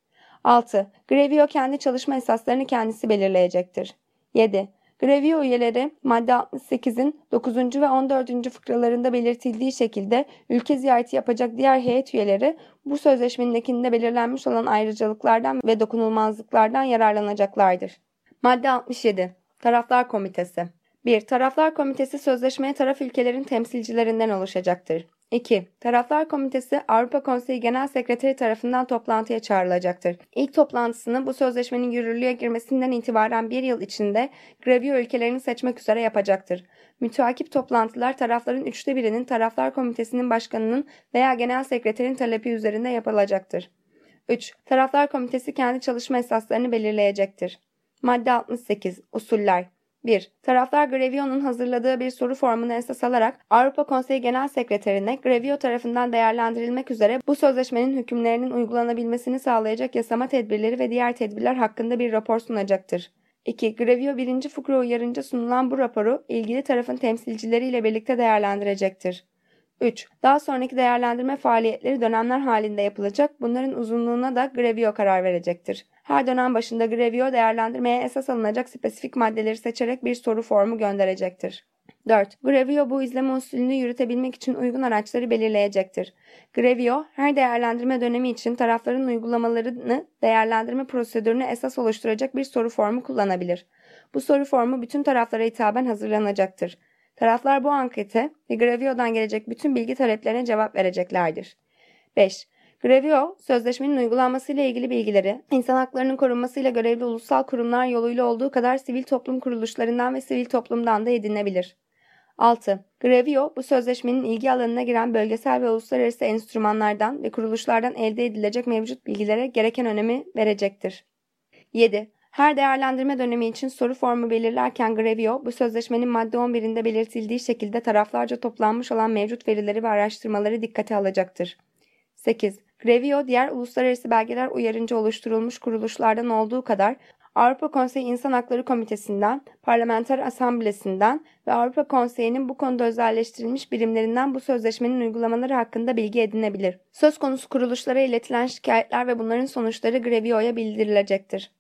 S1: 6. Grevio kendi çalışma esaslarını kendisi belirleyecektir. 7. Grevio üyeleri madde 68'in 9. ve 14. fıkralarında belirtildiği şekilde ülke ziyareti yapacak diğer heyet üyeleri bu sözleşmenindekinde belirlenmiş olan ayrıcalıklardan ve dokunulmazlıklardan yararlanacaklardır. Madde 67. Taraflar Komitesi 1. Taraflar Komitesi sözleşmeye taraf ülkelerin temsilcilerinden oluşacaktır. 2. Taraflar Komitesi Avrupa Konseyi Genel Sekreteri tarafından toplantıya çağrılacaktır. İlk toplantısını bu sözleşmenin yürürlüğe girmesinden itibaren bir yıl içinde Grevio ülkelerini seçmek üzere yapacaktır. Müteakip toplantılar tarafların üçte birinin Taraflar Komitesi'nin başkanının veya genel sekreterin talebi üzerinde yapılacaktır. 3. Taraflar Komitesi kendi çalışma esaslarını belirleyecektir. Madde 68. Usuller 1. Taraflar Grevio'nun hazırladığı bir soru formunu esas alarak Avrupa Konseyi Genel Sekreterine Grevio tarafından değerlendirilmek üzere bu sözleşmenin hükümlerinin uygulanabilmesini sağlayacak yasama tedbirleri ve diğer tedbirler hakkında bir rapor sunacaktır. 2. Grevio 1. fıkra uyarınca sunulan bu raporu ilgili tarafın temsilcileriyle birlikte değerlendirecektir. 3. Daha sonraki değerlendirme faaliyetleri dönemler halinde yapılacak. Bunların uzunluğuna da Grevio karar verecektir. Her dönem başında Grevio değerlendirmeye esas alınacak spesifik maddeleri seçerek bir soru formu gönderecektir. 4. Grevio bu izleme usulünü yürütebilmek için uygun araçları belirleyecektir. Grevio, her değerlendirme dönemi için tarafların uygulamalarını değerlendirme prosedürünü esas oluşturacak bir soru formu kullanabilir. Bu soru formu bütün taraflara hitaben hazırlanacaktır. Taraflar bu ankete ve Grevio'dan gelecek bütün bilgi taleplerine cevap vereceklerdir. 5. Grevio, sözleşmenin uygulanmasıyla ilgili bilgileri, insan haklarının korunmasıyla görevli ulusal kurumlar yoluyla olduğu kadar sivil toplum kuruluşlarından ve sivil toplumdan da edinebilir. 6. Grevio, bu sözleşmenin ilgi alanına giren bölgesel ve uluslararası enstrümanlardan ve kuruluşlardan elde edilecek mevcut bilgilere gereken önemi verecektir. 7. Her değerlendirme dönemi için soru formu belirlerken Grevio, bu sözleşmenin madde 11'inde belirtildiği şekilde taraflarca toplanmış olan mevcut verileri ve araştırmaları dikkate alacaktır. 8. Grevio, diğer uluslararası belgeler uyarınca oluşturulmuş kuruluşlardan olduğu kadar Avrupa Konseyi İnsan Hakları Komitesi'nden, Parlamenter Asamblesi'nden ve Avrupa Konseyi'nin bu konuda özelleştirilmiş birimlerinden bu sözleşmenin uygulamaları hakkında bilgi edinebilir. Söz konusu kuruluşlara iletilen şikayetler ve bunların sonuçları Grevio'ya bildirilecektir.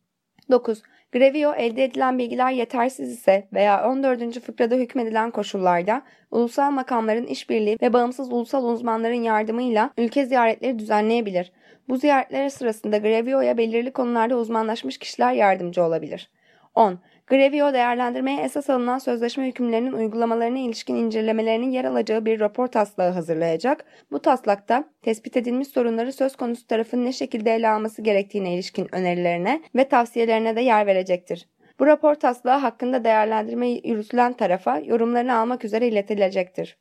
S1: 9. Grevio elde edilen bilgiler yetersiz ise veya 14. fıkrada hükmedilen koşullarda ulusal makamların işbirliği ve bağımsız ulusal uzmanların yardımıyla ülke ziyaretleri düzenleyebilir. Bu ziyaretler sırasında Grevio'ya belirli konularda uzmanlaşmış kişiler yardımcı olabilir. 10. Grevio değerlendirmeye esas alınan sözleşme hükümlerinin uygulamalarına ilişkin incelemelerinin yer alacağı bir rapor taslağı hazırlayacak. Bu taslakta tespit edilmiş sorunları söz konusu tarafın ne şekilde ele alması gerektiğine ilişkin önerilerine ve tavsiyelerine de yer verecektir. Bu rapor taslağı hakkında değerlendirme yürütülen tarafa yorumlarını almak üzere iletilecektir.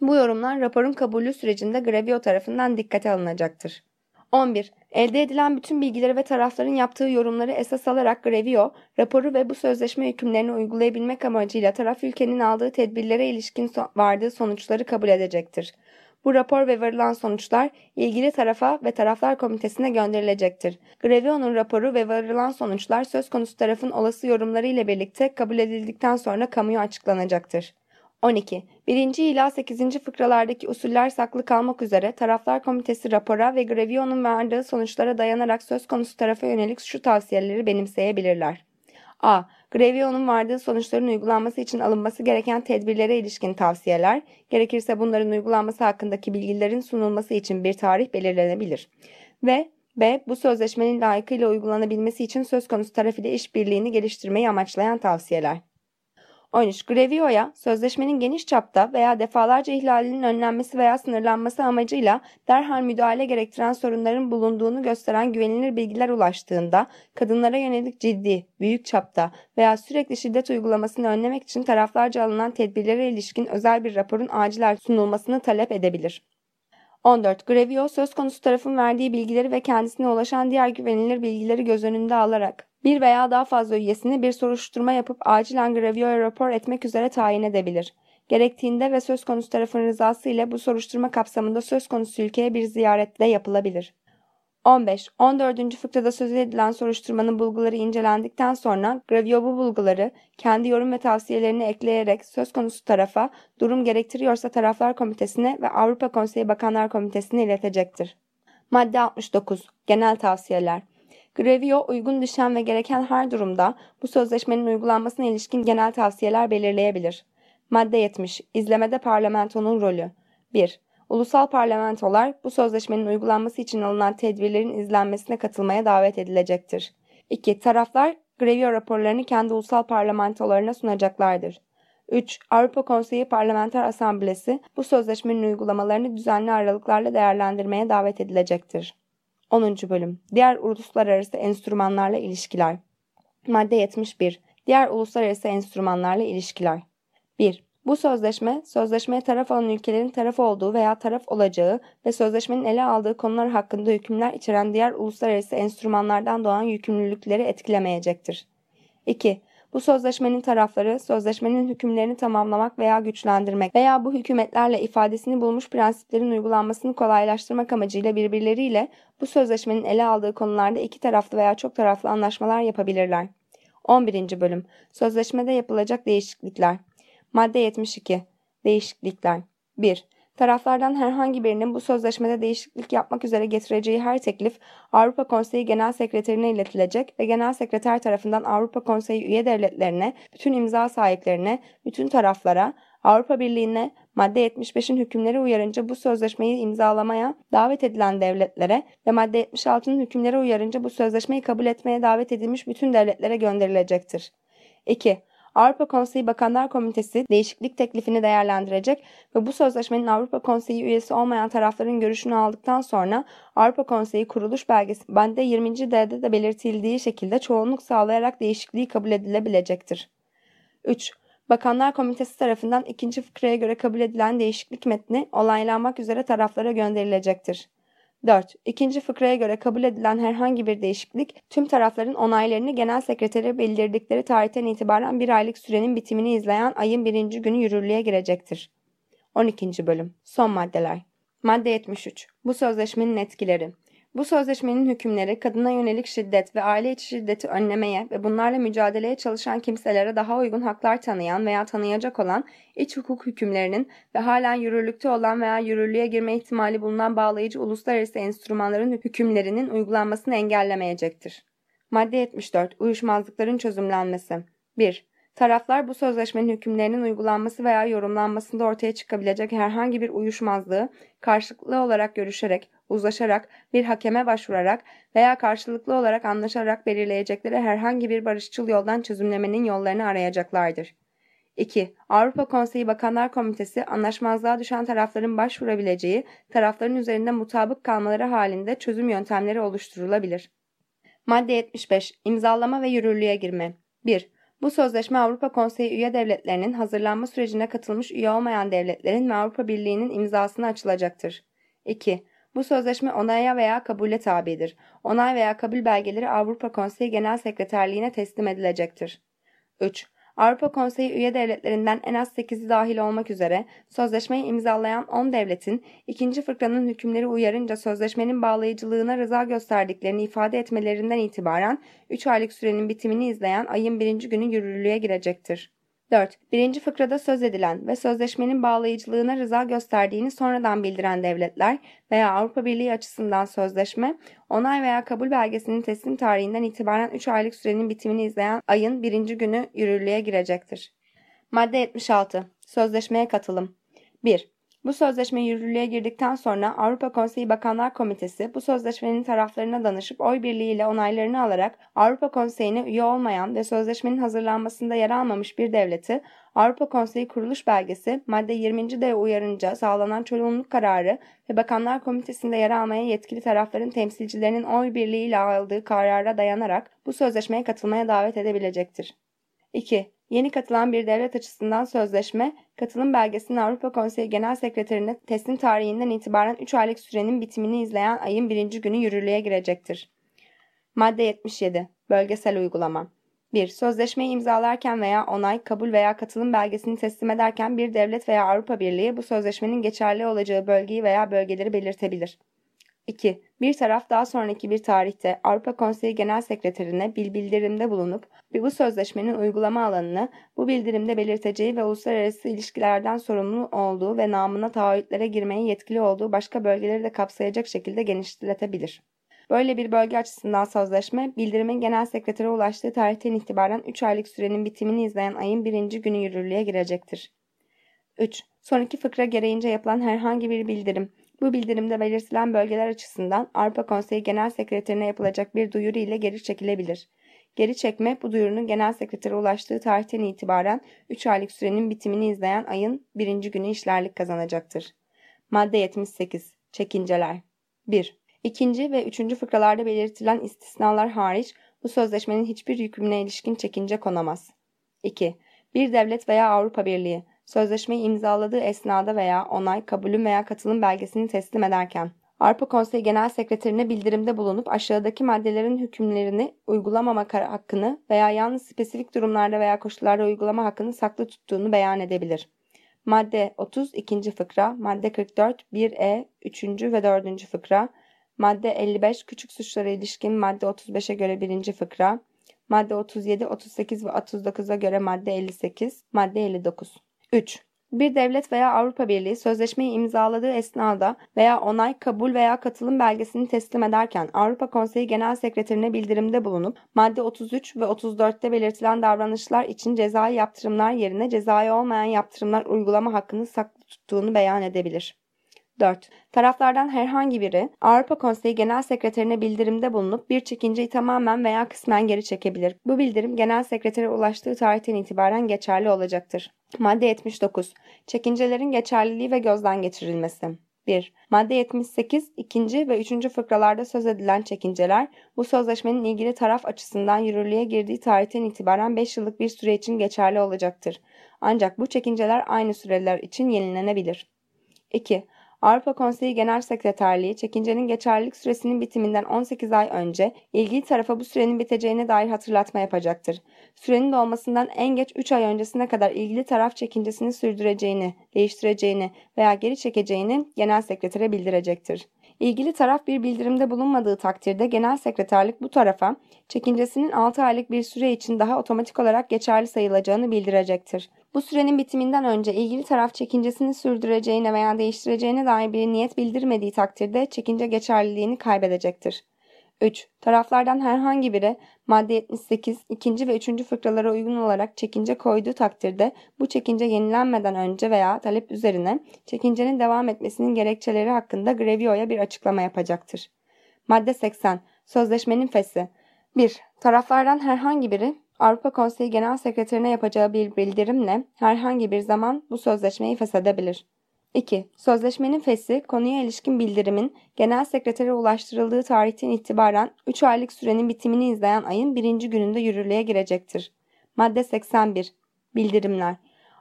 S1: Bu yorumlar raporun kabulü sürecinde Grevio tarafından dikkate alınacaktır. 11. Elde edilen bütün bilgileri ve tarafların yaptığı yorumları esas alarak Grevio, raporu ve bu sözleşme hükümlerini uygulayabilmek amacıyla taraf ülkenin aldığı tedbirlere ilişkin so vardığı sonuçları kabul edecektir. Bu rapor ve varılan sonuçlar ilgili tarafa ve taraflar komitesine gönderilecektir. Grevio'nun raporu ve varılan sonuçlar söz konusu tarafın olası yorumları ile birlikte kabul edildikten sonra kamuya açıklanacaktır. 12. 1. ila 8. fıkralardaki usuller saklı kalmak üzere taraflar komitesi rapora ve Grevio'nun verdiği sonuçlara dayanarak söz konusu tarafa yönelik şu tavsiyeleri benimseyebilirler. A. Grevio'nun vardığı sonuçların uygulanması için alınması gereken tedbirlere ilişkin tavsiyeler, gerekirse bunların uygulanması hakkındaki bilgilerin sunulması için bir tarih belirlenebilir. Ve B. Bu sözleşmenin layıkıyla uygulanabilmesi için söz konusu taraf ile işbirliğini geliştirmeyi amaçlayan tavsiyeler. 13. Grevio'ya sözleşmenin geniş çapta veya defalarca ihlalinin önlenmesi veya sınırlanması amacıyla derhal müdahale gerektiren sorunların bulunduğunu gösteren güvenilir bilgiler ulaştığında kadınlara yönelik ciddi, büyük çapta veya sürekli şiddet uygulamasını önlemek için taraflarca alınan tedbirlere ilişkin özel bir raporun acilen sunulmasını talep edebilir. 14. Grevio söz konusu tarafın verdiği bilgileri ve kendisine ulaşan diğer güvenilir bilgileri göz önünde alarak bir veya daha fazla üyesini bir soruşturma yapıp acilen Grevio'ya rapor etmek üzere tayin edebilir. Gerektiğinde ve söz konusu tarafın rızası ile bu soruşturma kapsamında söz konusu ülkeye bir ziyaret de yapılabilir. 15. 14. fıkrada söz edilen soruşturmanın bulguları incelendikten sonra Gravio bu bulguları kendi yorum ve tavsiyelerini ekleyerek söz konusu tarafa durum gerektiriyorsa taraflar komitesine ve Avrupa Konseyi Bakanlar Komitesi'ne iletecektir. Madde 69. Genel tavsiyeler. Grevio uygun düşen ve gereken her durumda bu sözleşmenin uygulanmasına ilişkin genel tavsiyeler belirleyebilir. Madde 70. İzlemede parlamentonun rolü. 1. Ulusal parlamentolar bu sözleşmenin uygulanması için alınan tedbirlerin izlenmesine katılmaya davet edilecektir. 2. Taraflar Grevio raporlarını kendi ulusal parlamentolarına sunacaklardır. 3. Avrupa Konseyi Parlamenter Asamblesi bu sözleşmenin uygulamalarını düzenli aralıklarla değerlendirmeye davet edilecektir. 10. Bölüm Diğer uluslararası enstrümanlarla ilişkiler Madde 71 Diğer uluslararası enstrümanlarla ilişkiler 1. Bu sözleşme, sözleşmeye taraf olan ülkelerin taraf olduğu veya taraf olacağı ve sözleşmenin ele aldığı konular hakkında hükümler içeren diğer uluslararası enstrümanlardan doğan yükümlülükleri etkilemeyecektir. 2. Bu sözleşmenin tarafları, sözleşmenin hükümlerini tamamlamak veya güçlendirmek veya bu hükümetlerle ifadesini bulmuş prensiplerin uygulanmasını kolaylaştırmak amacıyla birbirleriyle bu sözleşmenin ele aldığı konularda iki taraflı veya çok taraflı anlaşmalar yapabilirler. 11. Bölüm Sözleşmede yapılacak değişiklikler Madde 72. Değişiklikler 1. Taraflardan herhangi birinin bu sözleşmede değişiklik yapmak üzere getireceği her teklif Avrupa Konseyi Genel Sekreterine iletilecek ve Genel Sekreter tarafından Avrupa Konseyi üye devletlerine, bütün imza sahiplerine, bütün taraflara, Avrupa Birliği'ne madde 75'in hükümleri uyarınca bu sözleşmeyi imzalamaya davet edilen devletlere ve madde 76'nın hükümleri uyarınca bu sözleşmeyi kabul etmeye davet edilmiş bütün devletlere gönderilecektir. 2. Avrupa Konseyi Bakanlar Komitesi değişiklik teklifini değerlendirecek ve bu sözleşmenin Avrupa Konseyi üyesi olmayan tarafların görüşünü aldıktan sonra Avrupa Konseyi kuruluş belgesi bende 20. D'de de belirtildiği şekilde çoğunluk sağlayarak değişikliği kabul edilebilecektir. 3. Bakanlar Komitesi tarafından ikinci fıkraya göre kabul edilen değişiklik metni olaylanmak üzere taraflara gönderilecektir. 4. İkinci fıkraya göre kabul edilen herhangi bir değişiklik tüm tarafların onaylarını genel sekretere bildirdikleri tarihten itibaren bir aylık sürenin bitimini izleyen ayın birinci günü yürürlüğe girecektir. 12. Bölüm Son maddeler Madde 73 Bu sözleşmenin etkileri bu sözleşmenin hükümleri kadına yönelik şiddet ve aile içi şiddeti önlemeye ve bunlarla mücadeleye çalışan kimselere daha uygun haklar tanıyan veya tanıyacak olan iç hukuk hükümlerinin ve halen yürürlükte olan veya yürürlüğe girme ihtimali bulunan bağlayıcı uluslararası enstrümanların hükümlerinin uygulanmasını engellemeyecektir. Madde 74. Uyuşmazlıkların çözümlenmesi 1. Taraflar bu sözleşmenin hükümlerinin uygulanması veya yorumlanmasında ortaya çıkabilecek herhangi bir uyuşmazlığı karşılıklı olarak görüşerek, uzlaşarak, bir hakeme başvurarak veya karşılıklı olarak anlaşarak belirleyecekleri herhangi bir barışçıl yoldan çözümlemenin yollarını arayacaklardır. 2. Avrupa Konseyi Bakanlar Komitesi anlaşmazlığa düşen tarafların başvurabileceği, tarafların üzerinde mutabık kalmaları halinde çözüm yöntemleri oluşturulabilir. Madde 75. İmzalama ve yürürlüğe girme 1. Bu sözleşme Avrupa Konseyi üye devletlerinin hazırlanma sürecine katılmış üye olmayan devletlerin ve Avrupa Birliği'nin imzasına açılacaktır. 2. Bu sözleşme onaya veya kabule tabidir. Onay veya kabul belgeleri Avrupa Konseyi Genel Sekreterliğine teslim edilecektir. 3. Avrupa Konseyi üye devletlerinden en az 8'i dahil olmak üzere sözleşmeyi imzalayan 10 devletin ikinci fıkranın hükümleri uyarınca sözleşmenin bağlayıcılığına rıza gösterdiklerini ifade etmelerinden itibaren 3 aylık sürenin bitimini izleyen ayın birinci günü yürürlüğe girecektir. 4. Birinci fıkrada söz edilen ve sözleşmenin bağlayıcılığına rıza gösterdiğini sonradan bildiren devletler veya Avrupa Birliği açısından sözleşme, onay veya kabul belgesinin teslim tarihinden itibaren 3 aylık sürenin bitimini izleyen ayın birinci günü yürürlüğe girecektir. Madde 76. Sözleşmeye katılım 1. Bu sözleşme yürürlüğe girdikten sonra Avrupa Konseyi Bakanlar Komitesi bu sözleşmenin taraflarına danışıp oy birliğiyle onaylarını alarak Avrupa Konseyi'ne üye olmayan ve sözleşmenin hazırlanmasında yer almamış bir devleti Avrupa Konseyi kuruluş belgesi madde 20. de uyarınca sağlanan çoğunluk kararı ve Bakanlar Komitesi'nde yer almaya yetkili tarafların temsilcilerinin oy birliğiyle aldığı karara dayanarak bu sözleşmeye katılmaya davet edebilecektir. 2. Yeni katılan bir devlet açısından sözleşme, katılım belgesinin Avrupa Konseyi Genel Sekreterine teslim tarihinden itibaren 3 aylık sürenin bitimini izleyen ayın birinci günü yürürlüğe girecektir. Madde 77. Bölgesel uygulama 1. Sözleşmeyi imzalarken veya onay, kabul veya katılım belgesini teslim ederken bir devlet veya Avrupa Birliği bu sözleşmenin geçerli olacağı bölgeyi veya bölgeleri belirtebilir. 2. Bir taraf daha sonraki bir tarihte Avrupa Konseyi Genel Sekreterine bir bildirimde bulunup bu sözleşmenin uygulama alanını bu bildirimde belirteceği ve uluslararası ilişkilerden sorumlu olduğu ve namına taahhütlere girmeye yetkili olduğu başka bölgeleri de kapsayacak şekilde genişletebilir. Böyle bir bölge açısından sözleşme, bildirimin genel sekretere ulaştığı tarihten itibaren 3 aylık sürenin bitimini izleyen ayın birinci günü yürürlüğe girecektir. 3. Sonraki fıkra gereğince yapılan herhangi bir bildirim, bu bildirimde belirtilen bölgeler açısından Avrupa Konseyi Genel Sekreterine yapılacak bir duyuru ile geri çekilebilir. Geri çekme bu duyurunun genel sekretere ulaştığı tarihten itibaren 3 aylık sürenin bitimini izleyen ayın 1. günü işlerlik kazanacaktır. Madde 78. Çekinceler 1. İkinci ve üçüncü fıkralarda belirtilen istisnalar hariç bu sözleşmenin hiçbir yükümlüne ilişkin çekince konamaz. 2. Bir devlet veya Avrupa Birliği sözleşmeyi imzaladığı esnada veya onay, kabulün veya katılım belgesini teslim ederken Avrupa Konseyi Genel Sekreterine bildirimde bulunup aşağıdaki maddelerin hükümlerini uygulamama hakkını veya yalnız spesifik durumlarda veya koşullarda uygulama hakkını saklı tuttuğunu beyan edebilir. Madde 30 2. fıkra, madde 44 1e 3. ve 4. fıkra, madde 55 küçük suçlara ilişkin madde 35'e göre 1. fıkra, madde 37, 38 ve 39'a göre madde 58, madde 59. 3. Bir devlet veya Avrupa Birliği sözleşmeyi imzaladığı esnada veya onay, kabul veya katılım belgesini teslim ederken Avrupa Konseyi Genel Sekreterine bildirimde bulunup madde 33 ve 34'te belirtilen davranışlar için cezai yaptırımlar yerine cezai olmayan yaptırımlar uygulama hakkını saklı tuttuğunu beyan edebilir. 4. Taraflardan herhangi biri Avrupa Konseyi Genel Sekreterine bildirimde bulunup bir çekinceyi tamamen veya kısmen geri çekebilir. Bu bildirim Genel Sekretere ulaştığı tarihten itibaren geçerli olacaktır. Madde 79. Çekincelerin geçerliliği ve gözden geçirilmesi. 1. Madde 78, 2. ve 3. fıkralarda söz edilen çekinceler, bu sözleşmenin ilgili taraf açısından yürürlüğe girdiği tarihten itibaren 5 yıllık bir süre için geçerli olacaktır. Ancak bu çekinceler aynı süreler için yenilenebilir. 2. Avrupa Konseyi Genel Sekreterliği çekincenin geçerlilik süresinin bitiminden 18 ay önce ilgili tarafa bu sürenin biteceğine dair hatırlatma yapacaktır. Sürenin dolmasından en geç 3 ay öncesine kadar ilgili taraf çekincesini sürdüreceğini, değiştireceğini veya geri çekeceğini genel sekretere bildirecektir. İlgili taraf bir bildirimde bulunmadığı takdirde genel sekreterlik bu tarafa çekincesinin 6 aylık bir süre için daha otomatik olarak geçerli sayılacağını bildirecektir. Bu sürenin bitiminden önce ilgili taraf çekincesini sürdüreceğine veya değiştireceğine dair bir niyet bildirmediği takdirde çekince geçerliliğini kaybedecektir. 3. Taraflardan herhangi biri madde 78 ikinci ve üçüncü fıkralara uygun olarak çekince koyduğu takdirde bu çekince yenilenmeden önce veya talep üzerine çekincenin devam etmesinin gerekçeleri hakkında Grevio'ya bir açıklama yapacaktır. Madde 80. Sözleşmenin fesi 1. Taraflardan herhangi biri Avrupa Konseyi Genel Sekreterine yapacağı bir bildirimle herhangi bir zaman bu sözleşmeyi feshedebilir. 2. Sözleşmenin fesi konuya ilişkin bildirimin genel sekretere ulaştırıldığı tarihten itibaren 3 aylık sürenin bitimini izleyen ayın birinci gününde yürürlüğe girecektir. Madde 81. Bildirimler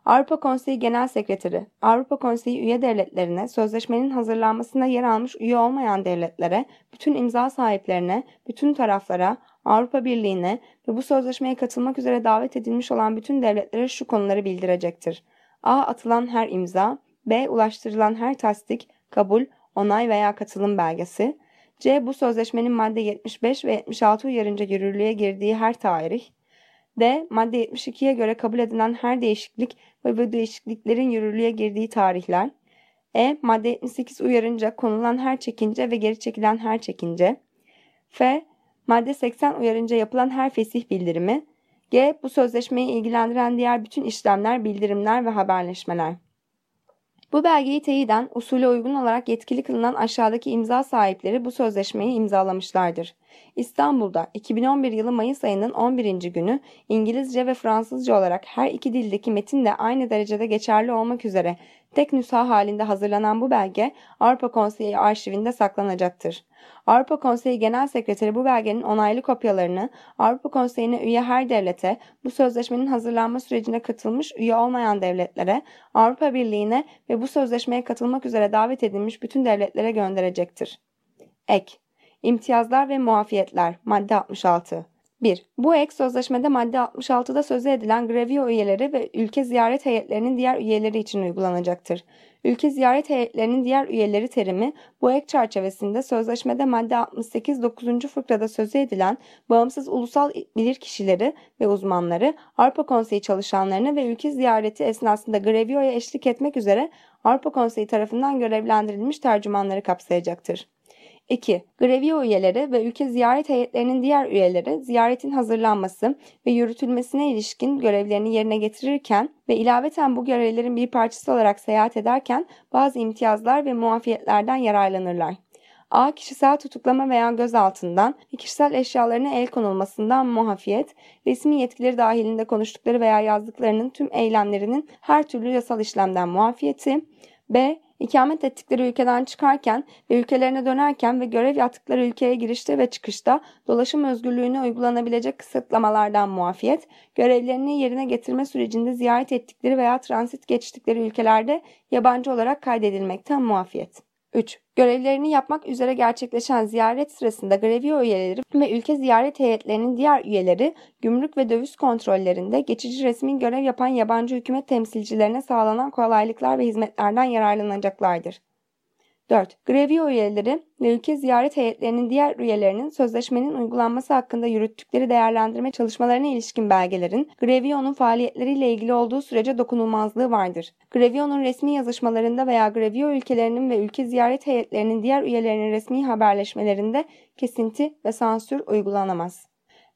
S1: Avrupa Konseyi Genel Sekreteri, Avrupa Konseyi üye devletlerine, sözleşmenin hazırlanmasında yer almış üye olmayan devletlere, bütün imza sahiplerine, bütün taraflara, Avrupa Birliği'ne ve bu sözleşmeye katılmak üzere davet edilmiş olan bütün devletlere şu konuları bildirecektir. A. Atılan her imza. B. Ulaştırılan her tasdik, kabul, onay veya katılım belgesi. C. Bu sözleşmenin madde 75 ve 76 uyarınca yürürlüğe girdiği her tarih. D. Madde 72'ye göre kabul edilen her değişiklik ve bu değişikliklerin yürürlüğe girdiği tarihler. E. Madde 78 uyarınca konulan her çekince ve geri çekilen her çekince. F. Madde 80 uyarınca yapılan her fesih bildirimi. G. Bu sözleşmeyi ilgilendiren diğer bütün işlemler, bildirimler ve haberleşmeler. Bu belgeyi teyiden usule uygun olarak yetkili kılınan aşağıdaki imza sahipleri bu sözleşmeyi imzalamışlardır. İstanbul'da 2011 yılı Mayıs ayının 11. günü İngilizce ve Fransızca olarak her iki dildeki metin de aynı derecede geçerli olmak üzere tek nüsha halinde hazırlanan bu belge Avrupa Konseyi arşivinde saklanacaktır. Avrupa Konseyi Genel Sekreteri bu belgenin onaylı kopyalarını Avrupa Konseyi'ne üye her devlete, bu sözleşmenin hazırlanma sürecine katılmış üye olmayan devletlere, Avrupa Birliği'ne ve bu sözleşmeye katılmak üzere davet edilmiş bütün devletlere gönderecektir. Ek İmtiyazlar ve muafiyetler Madde 66 1. Bu ek sözleşmede madde 66'da sözü edilen Grevio üyeleri ve ülke ziyaret heyetlerinin diğer üyeleri için uygulanacaktır. Ülke ziyaret heyetlerinin diğer üyeleri terimi bu ek çerçevesinde sözleşmede madde 68 9. fıkrada sözü edilen bağımsız ulusal bilirkişileri ve uzmanları, Avrupa Konseyi çalışanlarını ve ülke ziyareti esnasında Grevio'ya eşlik etmek üzere Avrupa Konseyi tarafından görevlendirilmiş tercümanları kapsayacaktır. 2. Grevio üyeleri ve ülke ziyaret heyetlerinin diğer üyeleri ziyaretin hazırlanması ve yürütülmesine ilişkin görevlerini yerine getirirken ve ilaveten bu görevlerin bir parçası olarak seyahat ederken bazı imtiyazlar ve muafiyetlerden yararlanırlar. A. Kişisel tutuklama veya gözaltından ve kişisel eşyalarına el konulmasından muafiyet, resmi yetkileri dahilinde konuştukları veya yazdıklarının tüm eylemlerinin her türlü yasal işlemden muafiyeti. B ikamet ettikleri ülkeden çıkarken ve ülkelerine dönerken ve görev yaptıkları ülkeye girişte ve çıkışta dolaşım özgürlüğüne uygulanabilecek kısıtlamalardan muafiyet, görevlerini yerine getirme sürecinde ziyaret ettikleri veya transit geçtikleri ülkelerde yabancı olarak kaydedilmekten muafiyet. 3. Görevlerini yapmak üzere gerçekleşen ziyaret sırasında Grevio üyeleri ve ülke ziyaret heyetlerinin diğer üyeleri gümrük ve döviz kontrollerinde geçici resmi görev yapan yabancı hükümet temsilcilerine sağlanan kolaylıklar ve hizmetlerden yararlanacaklardır. 4. Grevio üyeleri ve ülke ziyaret heyetlerinin diğer üyelerinin sözleşmenin uygulanması hakkında yürüttükleri değerlendirme çalışmalarına ilişkin belgelerin Grevio'nun faaliyetleriyle ilgili olduğu sürece dokunulmazlığı vardır. Grevio'nun resmi yazışmalarında veya Grevio ülkelerinin ve ülke ziyaret heyetlerinin diğer üyelerinin resmi haberleşmelerinde kesinti ve sansür uygulanamaz.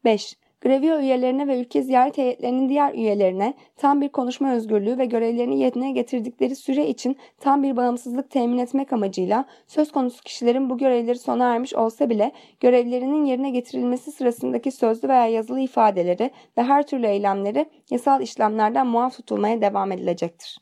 S1: 5. Grevio üyelerine ve ülke ziyaret heyetlerinin diğer üyelerine tam bir konuşma özgürlüğü ve görevlerini yerine getirdikleri süre için tam bir bağımsızlık temin etmek amacıyla söz konusu kişilerin bu görevleri sona ermiş olsa bile görevlerinin yerine getirilmesi sırasındaki sözlü veya yazılı ifadeleri ve her türlü eylemleri yasal işlemlerden muaf tutulmaya devam edilecektir.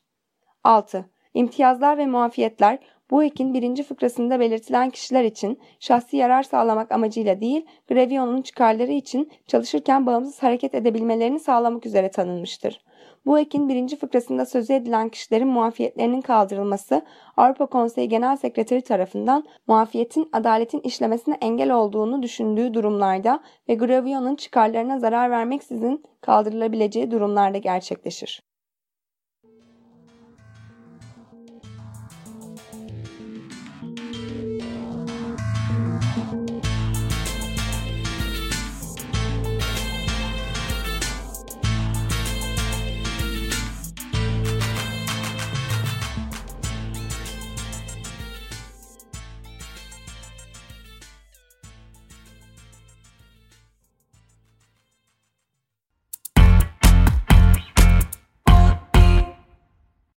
S1: 6. İmtiyazlar ve muafiyetler bu ekin birinci fıkrasında belirtilen kişiler için şahsi yarar sağlamak amacıyla değil, Grevion'un çıkarları için çalışırken bağımsız hareket edebilmelerini sağlamak üzere tanınmıştır. Bu ekin birinci fıkrasında sözü edilen kişilerin muafiyetlerinin kaldırılması Avrupa Konseyi Genel Sekreteri tarafından muafiyetin adaletin işlemesine engel olduğunu düşündüğü durumlarda ve Grevion'un çıkarlarına zarar vermeksizin kaldırılabileceği durumlarda gerçekleşir.